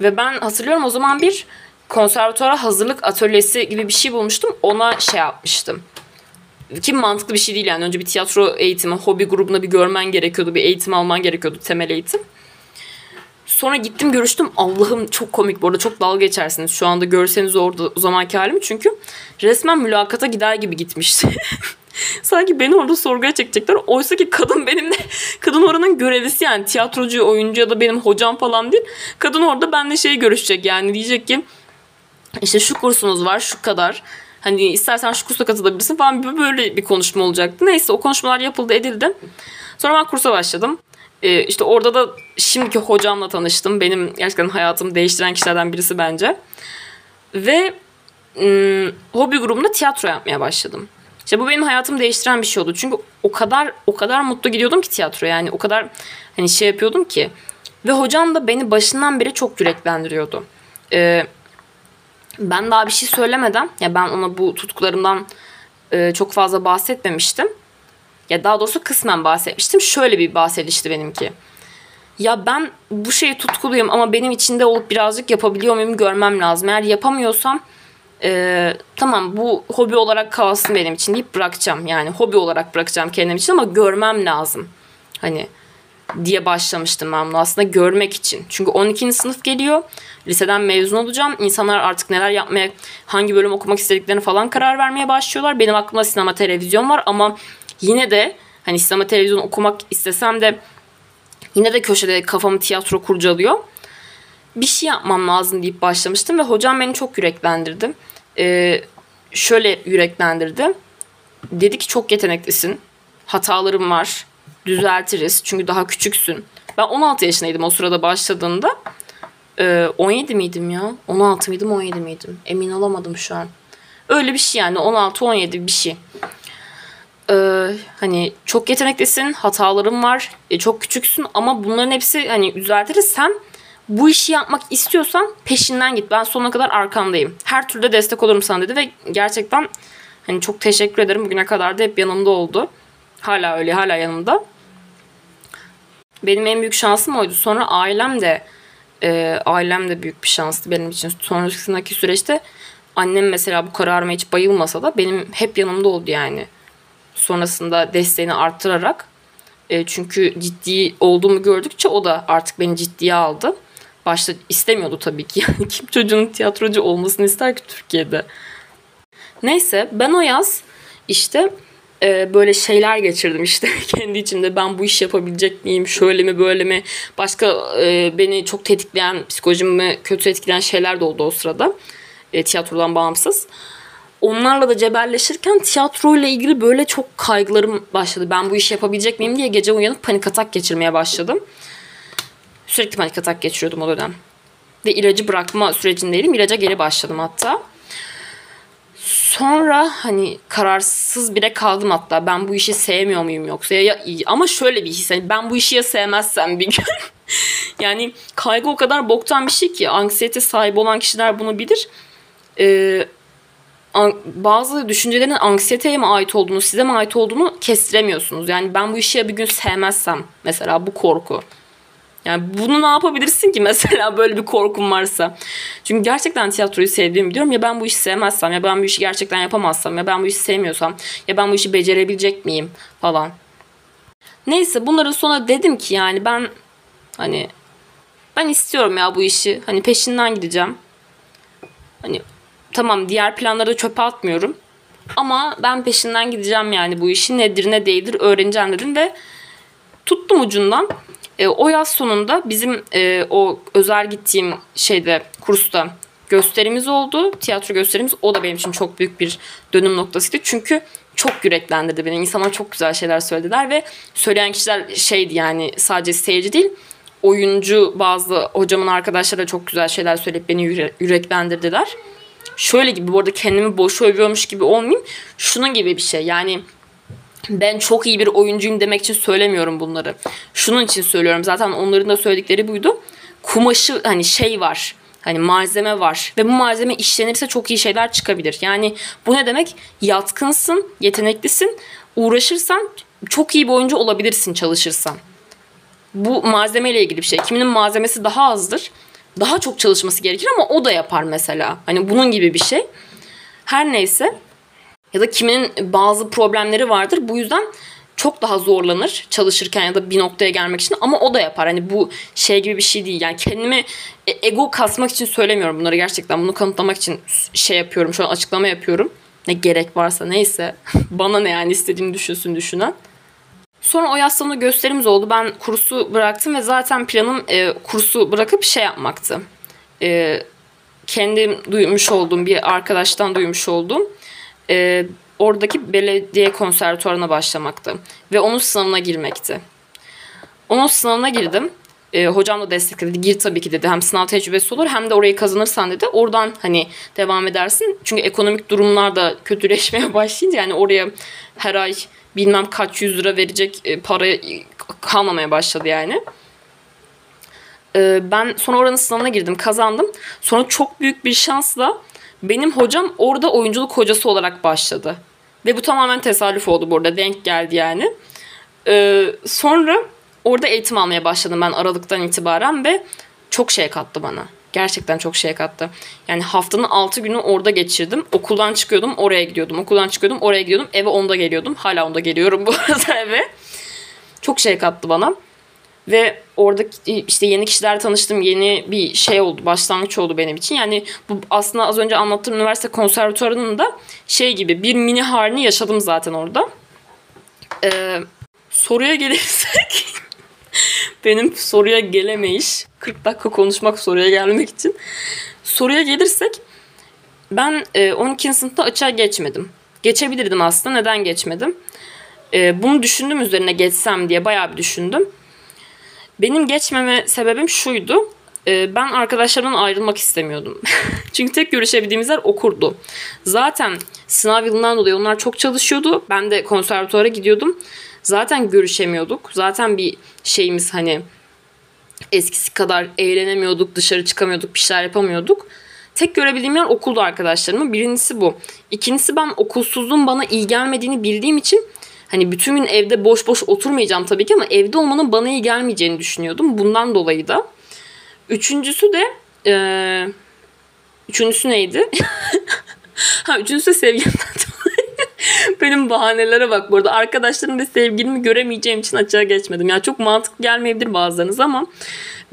Ve ben hatırlıyorum o zaman bir konservatuara hazırlık atölyesi gibi bir şey bulmuştum. Ona şey yapmıştım ki mantıklı bir şey değil yani. Önce bir tiyatro eğitimi, hobi grubuna bir görmen gerekiyordu. Bir eğitim alman gerekiyordu, temel eğitim. Sonra gittim görüştüm. Allah'ım çok komik bu arada çok dalga geçersiniz. Şu anda görseniz orada o zamanki halimi. Çünkü resmen mülakata gider gibi gitmişti. Sanki beni orada sorguya çekecekler. Oysa ki kadın benimle, kadın oranın görevlisi yani tiyatrocu, oyuncu ya da benim hocam falan değil. Kadın orada benimle şey görüşecek yani diyecek ki işte şu kursunuz var şu kadar Hani istersen şu kursa katılabilirsin falan böyle bir konuşma olacaktı. Neyse o konuşmalar yapıldı edildi. Sonra ben kursa başladım. Ee, işte orada da şimdiki hocamla tanıştım. Benim gerçekten hayatımı değiştiren kişilerden birisi bence. Ve ım, hobi grubunda tiyatro yapmaya başladım. İşte bu benim hayatımı değiştiren bir şey oldu. Çünkü o kadar o kadar mutlu gidiyordum ki tiyatro yani o kadar hani şey yapıyordum ki. Ve hocam da beni başından beri çok yüreklendiriyordu. Ee, ben daha bir şey söylemeden ya ben ona bu tutkularımdan e, çok fazla bahsetmemiştim. Ya daha doğrusu kısmen bahsetmiştim. Şöyle bir bahsedişti benimki. Ya ben bu şeyi tutkuluyum ama benim içinde olup birazcık yapabiliyor muyum görmem lazım. Eğer yapamıyorsam e, tamam bu hobi olarak kalsın benim için deyip bırakacağım. Yani hobi olarak bırakacağım kendim için ama görmem lazım. Hani diye başlamıştım ben bunu aslında görmek için. Çünkü 12. sınıf geliyor. Liseden mezun olacağım. İnsanlar artık neler yapmaya, hangi bölüm okumak istediklerini falan karar vermeye başlıyorlar. Benim aklımda sinema televizyon var ama yine de hani sinema televizyon okumak istesem de yine de köşede kafamı tiyatro kurcalıyor. Bir şey yapmam lazım deyip başlamıştım ve hocam beni çok yüreklendirdi. Ee, şöyle yüreklendirdi. dedi ki çok yeteneklisin. Hatalarım var. Düzeltiriz. Çünkü daha küçüksün. Ben 16 yaşındaydım o sırada başladığında. Ee, 17 miydim ya? 16 mıydım 17 miydim? Emin olamadım şu an. Öyle bir şey yani 16-17 bir şey. Ee, hani çok yeteneklisin, hatalarım var, e, çok küçüksün ama bunların hepsi hani düzeltiriz. Sen bu işi yapmak istiyorsan peşinden git. Ben sonuna kadar arkandayım. Her türlü destek olurum sana dedi ve gerçekten hani çok teşekkür ederim. Bugüne kadar da hep yanımda oldu. Hala öyle, hala yanımda. Benim en büyük şansım oydu. Sonra ailem de e, ailem de büyük bir şanstı benim için. Sonrasındaki süreçte annem mesela bu kararıma hiç bayılmasa da benim hep yanımda oldu yani. Sonrasında desteğini arttırarak. E, çünkü ciddi olduğumu gördükçe o da artık beni ciddiye aldı. Başta istemiyordu tabii ki. Yani kim çocuğun tiyatrocu olmasını ister ki Türkiye'de. Neyse ben o yaz işte e, böyle şeyler geçirdim işte. Kendi içimde ben bu iş yapabilecek miyim şöyle mi böyle mi? Başka e, beni çok tetikleyen psikolojimi kötü etkileyen şeyler de oldu o sırada. E, tiyatrodan bağımsız. Onlarla da cebelleşirken tiyatro ile ilgili böyle çok kaygılarım başladı. Ben bu işi yapabilecek miyim diye gece uyanıp panik atak geçirmeye başladım. Sürekli panik atak geçiriyordum o dönem. Ve ilacı bırakma sürecindeydim. İlaca geri başladım hatta Sonra hani kararsız bile kaldım hatta. Ben bu işi sevmiyor muyum yoksa? Ya, ama şöyle bir his. Hani ben bu işi ya sevmezsem bir gün. yani kaygı o kadar boktan bir şey ki. Anksiyete sahibi olan kişiler bunu bilir. Ee, bazı düşüncelerin anksiyeteye mi ait olduğunu, size mi ait olduğunu kestiremiyorsunuz. Yani ben bu işi ya bir gün sevmezsem mesela bu korku. Yani bunu ne yapabilirsin ki mesela böyle bir korkum varsa. Çünkü gerçekten tiyatroyu sevdiğimi biliyorum. Ya ben bu işi sevmezsem ya ben bu işi gerçekten yapamazsam ya ben bu işi sevmiyorsam ya ben bu işi becerebilecek miyim falan. Neyse bunların sonra dedim ki yani ben hani ben istiyorum ya bu işi. Hani peşinden gideceğim. Hani tamam diğer planları da çöpe atmıyorum. Ama ben peşinden gideceğim yani bu işi nedir ne değildir öğreneceğim dedim ve tuttum ucundan. E, o yaz sonunda bizim e, o özel gittiğim şeyde kursta gösterimiz oldu. Tiyatro gösterimiz. O da benim için çok büyük bir dönüm noktasıydı. Çünkü çok yüreklendirdi beni. İnsanlar çok güzel şeyler söylediler ve söyleyen kişiler şeydi yani sadece seyirci değil oyuncu bazı hocamın arkadaşları da çok güzel şeyler söyleyip beni yüreklendirdiler. Şöyle gibi bu arada kendimi boş övüyormuş gibi olmayayım. Şunun gibi bir şey yani ben çok iyi bir oyuncuyum demek için söylemiyorum bunları. Şunun için söylüyorum. Zaten onların da söyledikleri buydu. Kumaşı hani şey var. Hani malzeme var ve bu malzeme işlenirse çok iyi şeyler çıkabilir. Yani bu ne demek? Yatkınsın, yeteneklisin, uğraşırsan çok iyi bir oyuncu olabilirsin çalışırsan. Bu malzemeyle ilgili bir şey. Kiminin malzemesi daha azdır. Daha çok çalışması gerekir ama o da yapar mesela. Hani bunun gibi bir şey. Her neyse ya da kiminin bazı problemleri vardır. Bu yüzden çok daha zorlanır çalışırken ya da bir noktaya gelmek için ama o da yapar. Hani bu şey gibi bir şey değil. Yani kendimi e, ego kasmak için söylemiyorum bunları gerçekten. Bunu kanıtlamak için şey yapıyorum. Şu an açıklama yapıyorum. Ne gerek varsa neyse. Bana ne yani istediğini düşünsün düşünen. Sonra o yaz sonu gösterimiz oldu. Ben kursu bıraktım ve zaten planım e, kursu bırakıp şey yapmaktı. E, kendim duymuş olduğum bir arkadaştan duymuş olduğum e, oradaki belediye konservatuarına başlamaktı. Ve onun sınavına girmekti. Onun sınavına girdim. E, hocam da destekledi. Gir tabii ki dedi. Hem sınav tecrübesi olur hem de orayı kazanırsan dedi. Oradan hani devam edersin. Çünkü ekonomik durumlar da kötüleşmeye başlayınca yani oraya her ay bilmem kaç yüz lira verecek e, para kalmamaya başladı yani. E, ben sonra oranın sınavına girdim. Kazandım. Sonra çok büyük bir şansla benim hocam orada oyunculuk hocası olarak başladı. Ve bu tamamen tesadüf oldu burada. Denk geldi yani. Ee, sonra orada eğitim almaya başladım ben Aralık'tan itibaren ve çok şey kattı bana. Gerçekten çok şey kattı. Yani haftanın 6 günü orada geçirdim. Okuldan çıkıyordum oraya gidiyordum. Okuldan çıkıyordum oraya gidiyordum. Eve onda geliyordum. Hala onda geliyorum bu arada eve. Çok şey kattı bana. Ve orada işte yeni kişiler tanıştım. Yeni bir şey oldu. Başlangıç oldu benim için. Yani bu aslında az önce anlattığım üniversite konservatuarının da şey gibi bir mini halini yaşadım zaten orada. Ee, soruya gelirsek benim soruya gelemeyiş 40 dakika konuşmak soruya gelmek için soruya gelirsek ben 12. E, sınıfta açığa geçmedim. Geçebilirdim aslında. Neden geçmedim? Ee, bunu düşündüm üzerine geçsem diye bayağı bir düşündüm. Benim geçmeme sebebim şuydu. Ee, ben arkadaşlarımdan ayrılmak istemiyordum. Çünkü tek görüşebildiğimiz yer okurdu. Zaten sınav yılından dolayı onlar çok çalışıyordu. Ben de konservatuara gidiyordum. Zaten görüşemiyorduk. Zaten bir şeyimiz hani eskisi kadar eğlenemiyorduk, dışarı çıkamıyorduk, bir şeyler yapamıyorduk. Tek görebildiğim yer okuldu arkadaşlarımın. Birincisi bu. İkincisi ben okulsuzluğun bana iyi gelmediğini bildiğim için hani bütün gün evde boş boş oturmayacağım tabii ki ama evde olmanın bana iyi gelmeyeceğini düşünüyordum. Bundan dolayı da. Üçüncüsü de ee, üçüncüsü neydi? ha üçüncüsü de sevgilimden. Benim bahanelere bak burada. Arkadaşlarım ve sevgilimi göremeyeceğim için açığa geçmedim. Yani çok mantıklı gelmeyebilir bazılarınız ama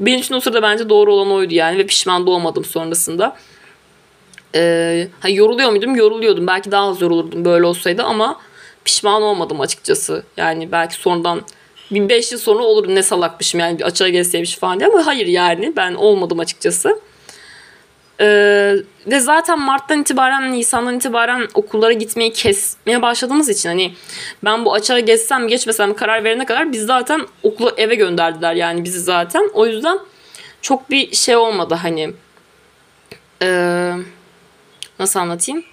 benim için o sırada bence doğru olan oydu yani ve pişman da olmadım sonrasında. Ee, ha, yoruluyor muydum? Yoruluyordum. Belki daha az yorulurdum böyle olsaydı ama pişman olmadım açıkçası. Yani belki sonradan bir 5 yıl sonra olur ne salakmışım yani bir açığa gelseymiş falan diye ama hayır yani ben olmadım açıkçası. Ee, ve zaten Mart'tan itibaren, Nisan'dan itibaren okullara gitmeyi kesmeye başladığımız için hani ben bu açığa geçsem geçmesem karar verene kadar biz zaten okula eve gönderdiler yani bizi zaten. O yüzden çok bir şey olmadı hani ee, nasıl anlatayım?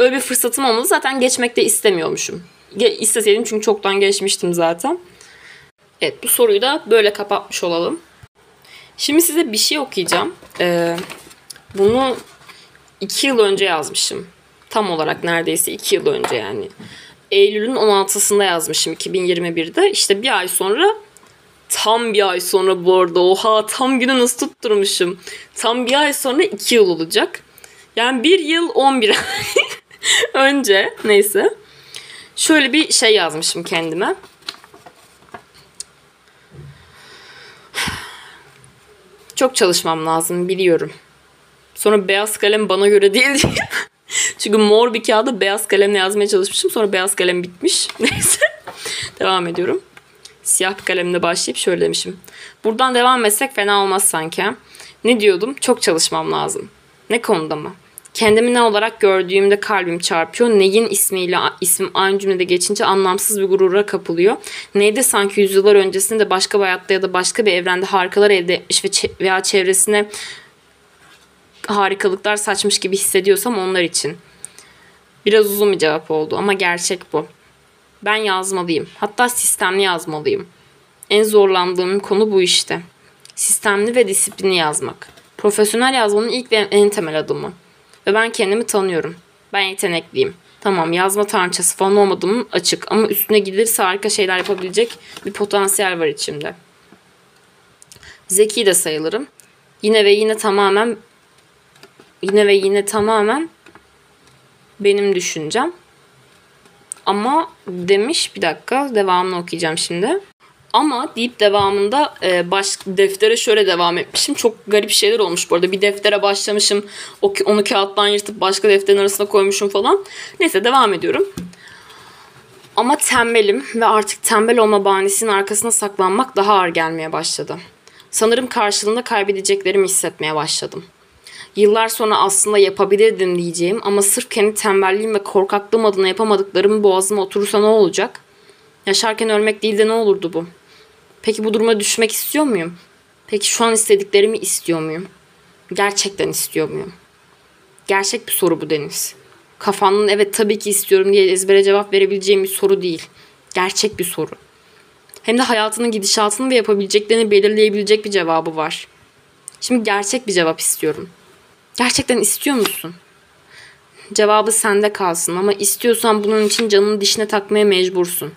Öyle bir fırsatım olmadı. Zaten geçmek de istemiyormuşum. Ge- isteseydim çünkü çoktan geçmiştim zaten. Evet bu soruyu da böyle kapatmış olalım. Şimdi size bir şey okuyacağım. Ee, bunu iki yıl önce yazmışım. Tam olarak neredeyse iki yıl önce yani. Eylül'ün 16'sında yazmışım 2021'de. İşte bir ay sonra tam bir ay sonra bu arada oha tam günü nasıl tutturmuşum. Tam bir ay sonra iki yıl olacak. Yani bir yıl 11 ay önce neyse. Şöyle bir şey yazmışım kendime. Çok çalışmam lazım biliyorum. Sonra beyaz kalem bana göre değil diye. Çünkü mor bir kağıda beyaz kalemle yazmaya çalışmışım. Sonra beyaz kalem bitmiş. Neyse. devam ediyorum. Siyah bir kalemle başlayıp şöyle demişim. Buradan devam etsek fena olmaz sanki. Ne diyordum? Çok çalışmam lazım. Ne konuda mı? Kendimi ne olarak gördüğümde kalbim çarpıyor. Neyin ismiyle ismim aynı cümlede geçince anlamsız bir gurura kapılıyor. Neydi sanki yüzyıllar öncesinde başka bir hayatta ya da başka bir evrende harikalar elde etmiş ve veya çevresine harikalıklar saçmış gibi hissediyorsam onlar için. Biraz uzun bir cevap oldu ama gerçek bu. Ben yazmalıyım. Hatta sistemli yazmalıyım. En zorlandığım konu bu işte. Sistemli ve disiplinli yazmak. Profesyonel yazmanın ilk ve en temel adımı. Ve ben kendimi tanıyorum. Ben yetenekliyim. Tamam yazma tanrıçası falan olmadığım açık ama üstüne gidilirse harika şeyler yapabilecek bir potansiyel var içimde. Zeki de sayılırım. Yine ve yine tamamen yine ve yine tamamen benim düşüncem. Ama demiş bir dakika devamını okuyacağım şimdi. Ama deyip devamında e, baş, deftere şöyle devam etmişim. Çok garip şeyler olmuş bu arada. Bir deftere başlamışım. Onu kağıttan yırtıp başka defterin arasına koymuşum falan. Neyse devam ediyorum. Ama tembelim ve artık tembel olma bahanesinin arkasına saklanmak daha ağır gelmeye başladı. Sanırım karşılığında kaybedeceklerimi hissetmeye başladım. Yıllar sonra aslında yapabilirdim diyeceğim ama sırf kendi tembelliğim ve korkaklığım adına yapamadıklarım boğazıma oturursa ne olacak? Yaşarken ölmek değil de ne olurdu bu? Peki bu duruma düşmek istiyor muyum? Peki şu an istediklerimi istiyor muyum? Gerçekten istiyor muyum? Gerçek bir soru bu Deniz. Kafanın evet tabii ki istiyorum diye ezbere cevap verebileceğim bir soru değil. Gerçek bir soru. Hem de hayatının gidişatını ve yapabileceklerini belirleyebilecek bir cevabı var. Şimdi gerçek bir cevap istiyorum. Gerçekten istiyor musun? Cevabı sende kalsın ama istiyorsan bunun için canını dişine takmaya mecbursun.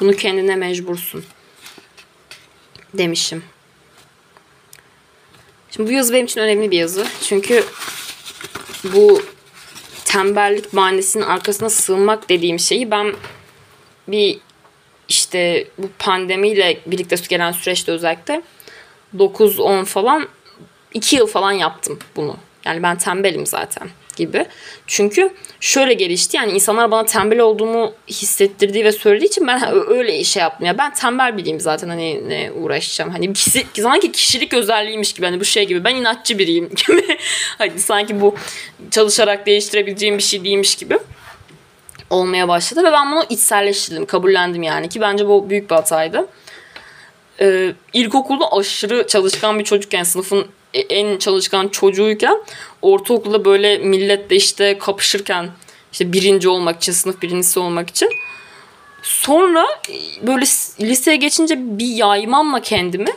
Bunu kendine mecbursun. Demişim. Şimdi bu yazı benim için önemli bir yazı. Çünkü bu tembellik bahanesinin arkasına sığınmak dediğim şeyi ben bir işte bu pandemiyle birlikte gelen süreçte özellikle 9-10 falan 2 yıl falan yaptım bunu. Yani ben tembelim zaten gibi. Çünkü şöyle gelişti yani insanlar bana tembel olduğumu hissettirdiği ve söylediği için ben öyle şey yaptım. Ya ben tembel biriyim zaten hani ne uğraşacağım. Hani kişi, sanki kişilik özelliğiymiş gibi hani bu şey gibi ben inatçı biriyim gibi. hani sanki bu çalışarak değiştirebileceğim bir şey değilmiş gibi. olmaya başladı ve ben bunu içselleştirdim, kabullendim yani ki bence bu büyük bir hataydı. Ee, ilkokulda aşırı çalışkan bir çocukken, sınıfın en çalışkan çocuğuyken ortaokulda böyle milletle işte kapışırken işte birinci olmak için, sınıf birincisi olmak için sonra e, böyle liseye geçince bir yaymamla kendimi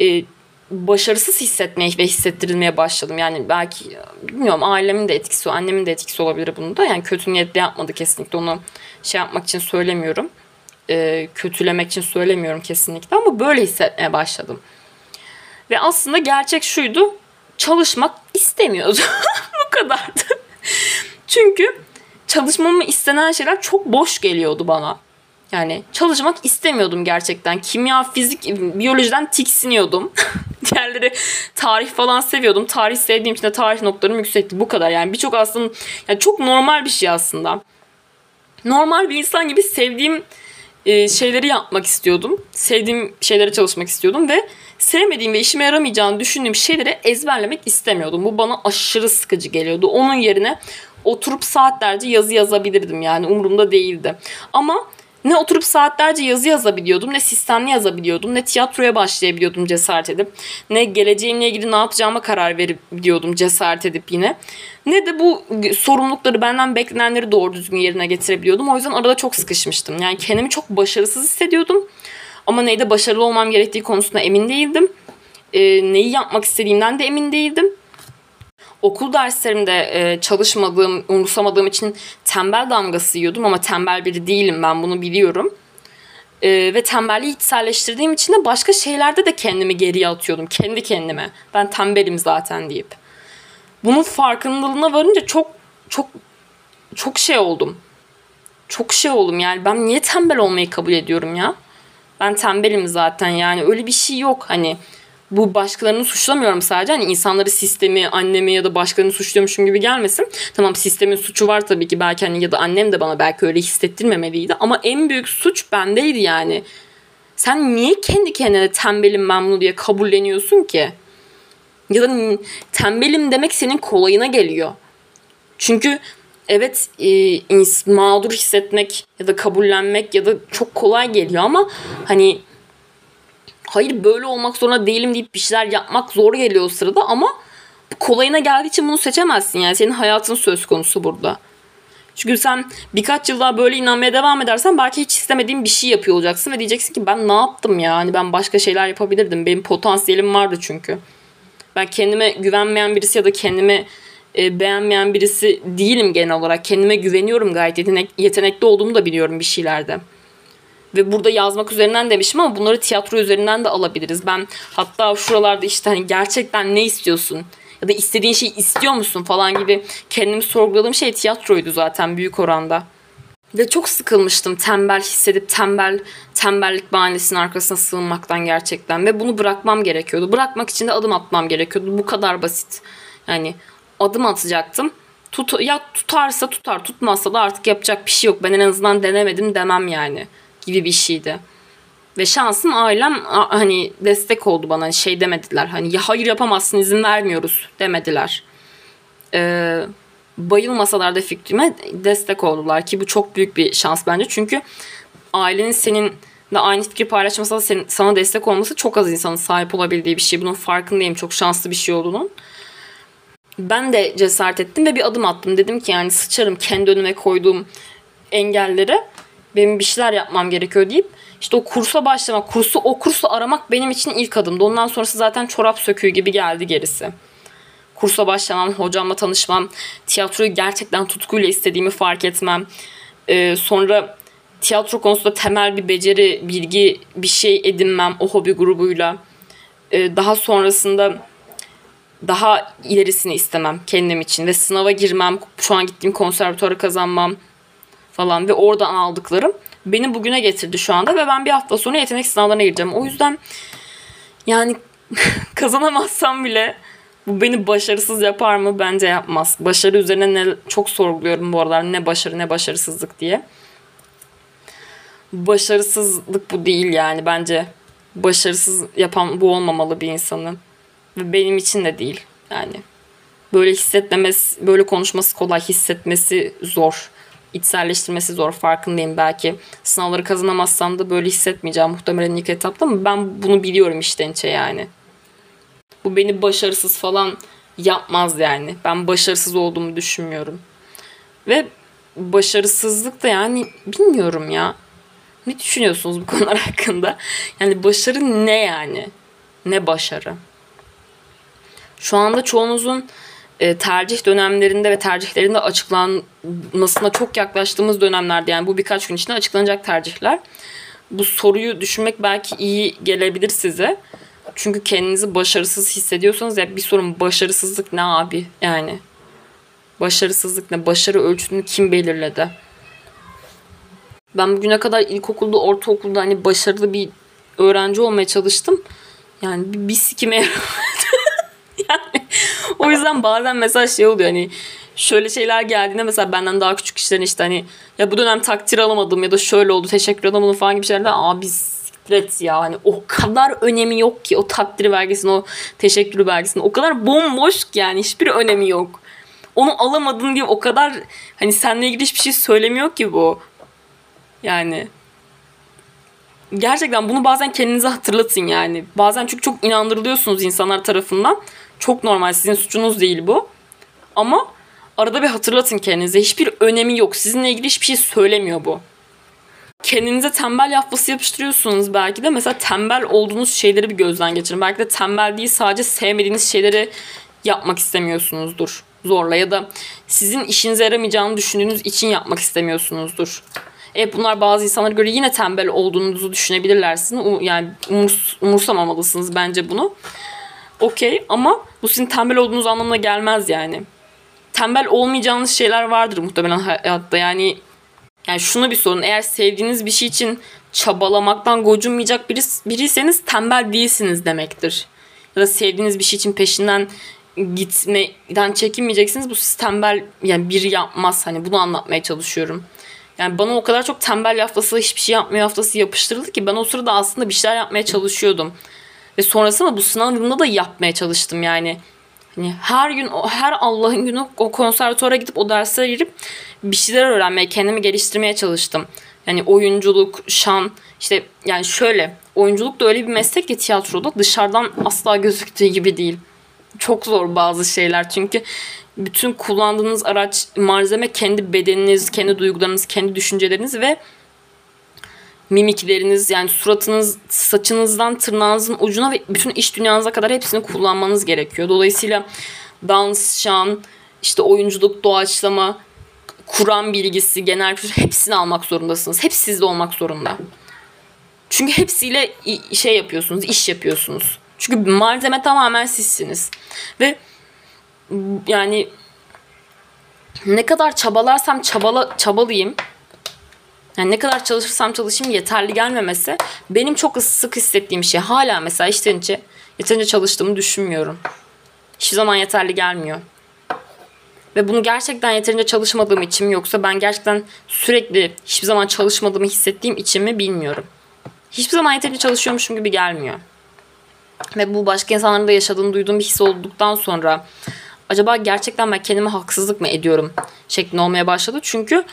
e, başarısız hissetmeye ve hissettirilmeye başladım. Yani belki bilmiyorum ailemin de etkisi, annemin de etkisi olabilir bunda. Yani kötü niyetle yapmadı kesinlikle onu şey yapmak için söylemiyorum. E, kötülemek için söylemiyorum kesinlikle ama böyle hissetmeye başladım. Ve aslında gerçek şuydu. Çalışmak istemiyordu. Bu kadardı. Çünkü çalışmamı istenen şeyler çok boş geliyordu bana. Yani çalışmak istemiyordum gerçekten. Kimya, fizik, biyolojiden tiksiniyordum. Diğerleri tarih falan seviyordum. Tarih sevdiğim için de tarih notlarım yüksekti. Bu kadar yani. Birçok aslında yani çok normal bir şey aslında. Normal bir insan gibi sevdiğim e, şeyleri yapmak istiyordum. Sevdiğim şeylere çalışmak istiyordum ve sevmediğim ve işime yaramayacağını düşündüğüm şeyleri ezberlemek istemiyordum. Bu bana aşırı sıkıcı geliyordu. Onun yerine oturup saatlerce yazı yazabilirdim yani umurumda değildi. Ama ne oturup saatlerce yazı yazabiliyordum, ne sistemli yazabiliyordum, ne tiyatroya başlayabiliyordum cesaret edip, ne geleceğimle ilgili ne yapacağıma karar verebiliyordum cesaret edip yine. Ne de bu sorumlulukları benden beklenenleri doğru düzgün yerine getirebiliyordum. O yüzden arada çok sıkışmıştım. Yani kendimi çok başarısız hissediyordum. Ama neyde başarılı olmam gerektiği konusunda emin değildim. E, neyi yapmak istediğimden de emin değildim okul derslerimde e, çalışmadığım, umursamadığım için tembel damgası yiyordum ama tembel biri değilim ben bunu biliyorum. E, ve tembelliği içselleştirdiğim için de başka şeylerde de kendimi geriye atıyordum. Kendi kendime. Ben tembelim zaten deyip. Bunun farkındalığına varınca çok çok çok şey oldum. Çok şey oldum yani ben niye tembel olmayı kabul ediyorum ya? Ben tembelim zaten yani öyle bir şey yok hani bu başkalarını suçlamıyorum sadece. Hani insanları sistemi, annemi ya da başkalarını suçluyormuşum gibi gelmesin. Tamam sistemin suçu var tabii ki belki hani ya da annem de bana belki öyle hissettirmemeliydi. Ama en büyük suç bendeydi yani. Sen niye kendi kendine tembelim ben bunu diye kabulleniyorsun ki? Ya da tembelim demek senin kolayına geliyor. Çünkü evet e, mağdur hissetmek ya da kabullenmek ya da çok kolay geliyor ama hani hayır böyle olmak zorunda değilim deyip bir şeyler yapmak zor geliyor o sırada ama kolayına geldiği için bunu seçemezsin. Yani senin hayatın söz konusu burada. Çünkü sen birkaç yıl daha böyle inanmaya devam edersen belki hiç istemediğin bir şey yapıyor olacaksın ve diyeceksin ki ben ne yaptım ya? Hani ben başka şeyler yapabilirdim. Benim potansiyelim vardı çünkü. Ben kendime güvenmeyen birisi ya da kendimi e, beğenmeyen birisi değilim genel olarak. Kendime güveniyorum gayet yetenek, yetenekli olduğumu da biliyorum bir şeylerde ve burada yazmak üzerinden demişim ama bunları tiyatro üzerinden de alabiliriz. Ben hatta şuralarda işte hani gerçekten ne istiyorsun ya da istediğin şeyi istiyor musun falan gibi kendimi sorguladığım şey tiyatroydu zaten büyük oranda. Ve çok sıkılmıştım tembel hissedip tembel tembellik bahanesinin arkasına sığınmaktan gerçekten ve bunu bırakmam gerekiyordu. Bırakmak için de adım atmam gerekiyordu. Bu kadar basit. Yani adım atacaktım. Tut, ya tutarsa tutar tutmazsa da artık yapacak bir şey yok. Ben en azından denemedim demem yani gibi bir şeydi. Ve şansım ailem hani destek oldu bana. Şey demediler. Hani ya hayır yapamazsın izin vermiyoruz demediler. Ee, bayılmasalar da fikrime destek oldular ki bu çok büyük bir şans bence. Çünkü ailenin senin de aynı fikir paylaşmasa da senin, sana destek olması çok az insanın sahip olabildiği bir şey. Bunun farkındayım. Çok şanslı bir şey olduğunun. Ben de cesaret ettim ve bir adım attım. Dedim ki yani sıçarım kendi önüme koyduğum engellere benim bir şeyler yapmam gerekiyor deyip işte o kursa başlamak, kursu o kursu aramak benim için ilk adımdı. Ondan sonrası zaten çorap söküğü gibi geldi gerisi. Kursa başlamam, hocamla tanışmam, tiyatroyu gerçekten tutkuyla istediğimi fark etmem. Ee, sonra tiyatro konusunda temel bir beceri, bilgi, bir şey edinmem o hobi grubuyla. Ee, daha sonrasında daha ilerisini istemem kendim için ve sınava girmem, şu an gittiğim konservatuara kazanmam, falan ve oradan aldıklarım beni bugüne getirdi şu anda ve ben bir hafta sonra yetenek sınavlarına gireceğim. O yüzden yani kazanamazsam bile bu beni başarısız yapar mı? Bence yapmaz. Başarı üzerine ne, çok sorguluyorum bu aralar. Ne başarı ne başarısızlık diye. Başarısızlık bu değil yani bence. Başarısız yapan bu olmamalı bir insanın. Ve benim için de değil. Yani böyle hissetmemesi, böyle konuşması kolay, hissetmesi zor içselleştirmesi zor farkındayım belki. Sınavları kazanamazsam da böyle hissetmeyeceğim muhtemelen ilk etapta ama ben bunu biliyorum içten içe yani. Bu beni başarısız falan yapmaz yani. Ben başarısız olduğumu düşünmüyorum. Ve başarısızlık da yani bilmiyorum ya. Ne düşünüyorsunuz bu konular hakkında? Yani başarı ne yani? Ne başarı? Şu anda çoğunuzun e, tercih dönemlerinde ve tercihlerinde açıklanmasına çok yaklaştığımız dönemlerde yani bu birkaç gün içinde açıklanacak tercihler. Bu soruyu düşünmek belki iyi gelebilir size. Çünkü kendinizi başarısız hissediyorsanız ya bir sorun başarısızlık ne abi yani. Başarısızlık ne? Başarı ölçütünü kim belirledi? Ben bugüne kadar ilkokulda, ortaokulda hani başarılı bir öğrenci olmaya çalıştım. Yani bir, bir sikime yani o yüzden bazen mesela şey oluyor hani şöyle şeyler geldiğinde mesela benden daha küçük kişilerin işte hani ya bu dönem takdir alamadım ya da şöyle oldu teşekkür alamadım falan gibi şeylerden abi sikret ya hani o kadar önemi yok ki o takdiri belgesinin o teşekkürü belgesinin o kadar bomboş ki yani hiçbir önemi yok. Onu alamadın diye o kadar hani seninle ilgili hiçbir şey söylemiyor ki bu. Yani gerçekten bunu bazen kendinize hatırlatın yani. Bazen çünkü çok inandırılıyorsunuz insanlar tarafından. Çok normal sizin suçunuz değil bu. Ama arada bir hatırlatın kendinize. Hiçbir önemi yok. Sizinle ilgili hiçbir şey söylemiyor bu. Kendinize tembel yafası yapıştırıyorsunuz belki de. Mesela tembel olduğunuz şeyleri bir gözden geçirin. Belki de tembel değil sadece sevmediğiniz şeyleri yapmak istemiyorsunuzdur zorla ya da sizin işinize yaramayacağını düşündüğünüz için yapmak istemiyorsunuzdur. Evet bunlar bazı insanlara göre yine tembel olduğunuzu düşünebilirler sizin. Yani umurs umursamamalısınız bence bunu. Okey ama bu sizin tembel olduğunuz anlamına gelmez yani. Tembel olmayacağınız şeyler vardır muhtemelen hayatta. Yani yani şunu bir sorun. Eğer sevdiğiniz bir şey için çabalamaktan gocunmayacak biri, biriyseniz tembel değilsiniz demektir. Ya da sevdiğiniz bir şey için peşinden gitmeden çekinmeyeceksiniz. Bu siz tembel yani biri yapmaz. Hani bunu anlatmaya çalışıyorum. Yani bana o kadar çok tembel yaftası hiçbir şey yapmıyor yaftası yapıştırıldı ki ben o sırada aslında bir şeyler yapmaya çalışıyordum. Ve sonrasında bu sınavında da yapmaya çalıştım yani. Hani her gün her Allah'ın günü o konservatuara gidip o derslere girip bir şeyler öğrenmeye, kendimi geliştirmeye çalıştım. Yani oyunculuk, şan, işte yani şöyle oyunculuk da öyle bir meslek ki tiyatroda dışarıdan asla gözüktüğü gibi değil. Çok zor bazı şeyler çünkü bütün kullandığınız araç malzeme kendi bedeniniz, kendi duygularınız, kendi düşünceleriniz ve mimikleriniz yani suratınız, saçınızdan tırnağınızın ucuna ve bütün iş dünyanıza kadar hepsini kullanmanız gerekiyor. Dolayısıyla dans, şan, işte oyunculuk, doğaçlama, Kur'an bilgisi, genel kültür hepsini almak zorundasınız. Hepsi sizde olmak zorunda. Çünkü hepsiyle şey yapıyorsunuz, iş yapıyorsunuz. Çünkü malzeme tamamen sizsiniz. Ve yani ne kadar çabalarsam çabala, çabalayayım yani ne kadar çalışırsam çalışayım yeterli gelmemesi benim çok sık hissettiğim şey. Hala mesela içten içe yeterince çalıştığımı düşünmüyorum. Hiçbir zaman yeterli gelmiyor. Ve bunu gerçekten yeterince çalışmadığım için mi yoksa ben gerçekten sürekli hiçbir zaman çalışmadığımı hissettiğim için mi bilmiyorum. Hiçbir zaman yeterince çalışıyormuşum gibi gelmiyor. Ve bu başka insanların da yaşadığını duyduğum bir his olduktan sonra acaba gerçekten ben kendime haksızlık mı ediyorum şeklinde olmaya başladı. Çünkü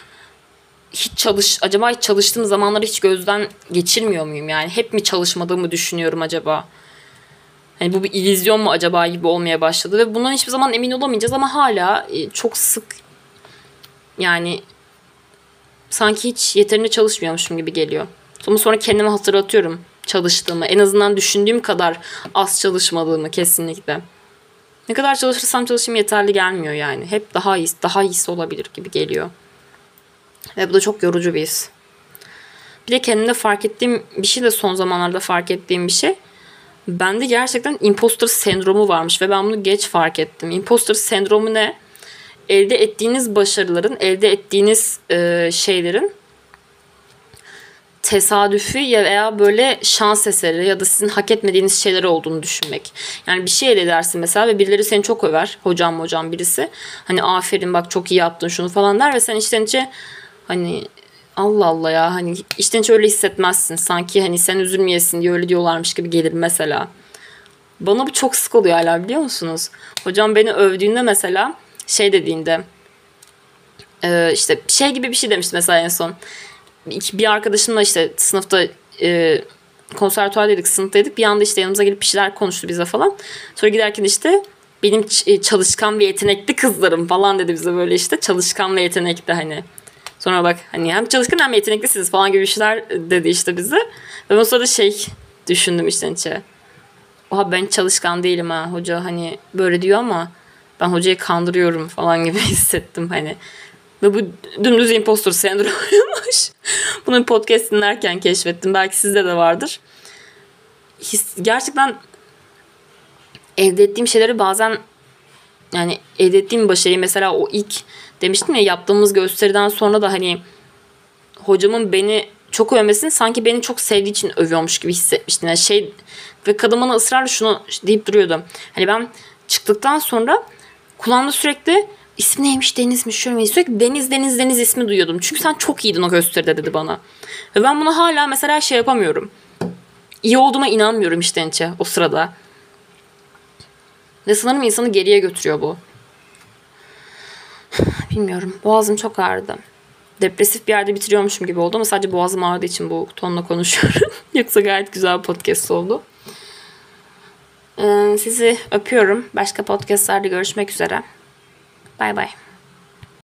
hiç çalış acaba hiç çalıştığım zamanları hiç gözden geçirmiyor muyum yani hep mi çalışmadığımı düşünüyorum acaba hani bu bir illüzyon mu acaba gibi olmaya başladı ve bundan hiçbir zaman emin olamayacağız ama hala e, çok sık yani sanki hiç yeterince çalışmıyormuşum gibi geliyor. Ama sonra kendime hatırlatıyorum çalıştığımı. En azından düşündüğüm kadar az çalışmadığımı kesinlikle. Ne kadar çalışırsam çalışayım yeterli gelmiyor yani. Hep daha iyi, daha iyisi olabilir gibi geliyor. Ve bu da çok yorucu bir his. Bir de kendimde fark ettiğim bir şey de son zamanlarda fark ettiğim bir şey. Bende gerçekten imposter sendromu varmış ve ben bunu geç fark ettim. Imposter sendromu ne? Elde ettiğiniz başarıların, elde ettiğiniz e, şeylerin tesadüfi ya veya böyle şans eseri ya da sizin hak etmediğiniz şeyler olduğunu düşünmek. Yani bir şey elde edersin mesela ve birileri seni çok över. Hocam hocam birisi. Hani aferin bak çok iyi yaptın şunu falan der ve sen içten içe Hani Allah Allah ya hani içten hiç öyle hissetmezsin. Sanki hani sen üzülmeyesin diye öyle diyorlarmış gibi gelir mesela. Bana bu çok sık oluyor hala biliyor musunuz? Hocam beni övdüğünde mesela şey dediğinde Ee, işte şey gibi bir şey demişti mesela en son. Bir arkadaşımla işte sınıfta e, konservatuardaydık, sınıftaydık. Bir anda işte yanımıza gelip bir şeyler konuştu bize falan. Sonra giderken işte benim e, çalışkan ve yetenekli kızlarım falan dedi bize böyle işte. Çalışkan ve yetenekli hani. Sonra bak hani hem çalışkan hem yeteneklisiniz falan gibi şeyler dedi işte bize. Ve o sırada şey düşündüm işte içe. Oha ben çalışkan değilim ha. Hoca hani böyle diyor ama ben hocayı kandırıyorum falan gibi hissettim hani. Ve bu dümdüz impostor sendromuymuş. Bunu podcast dinlerken keşfettim. Belki sizde de vardır. His, gerçekten elde ettiğim şeyleri bazen yani elde ettiğim başarıyı mesela o ilk demiştim ya yaptığımız gösteriden sonra da hani hocamın beni çok övmesini sanki beni çok sevdiği için övüyormuş gibi hissetmiştim. Yani şey ve kadın bana ısrarla şunu deyip duruyordu. Hani ben çıktıktan sonra kulağımda sürekli ismi neymiş Deniz'miş şöyle mi? Sürekli Deniz Deniz Deniz ismi duyuyordum. Çünkü sen çok iyiydin o gösteride dedi bana. Ve ben bunu hala mesela şey yapamıyorum. İyi olduğuma inanmıyorum içten içe o sırada. Ve sanırım insanı geriye götürüyor bu. Bilmiyorum. Boğazım çok ağrıdı. Depresif bir yerde bitiriyormuşum gibi oldu ama sadece boğazım ağrıdığı için bu tonla konuşuyorum. Yoksa gayet güzel bir podcast oldu. Ee, sizi öpüyorum. Başka podcastlerde görüşmek üzere. Bay bay.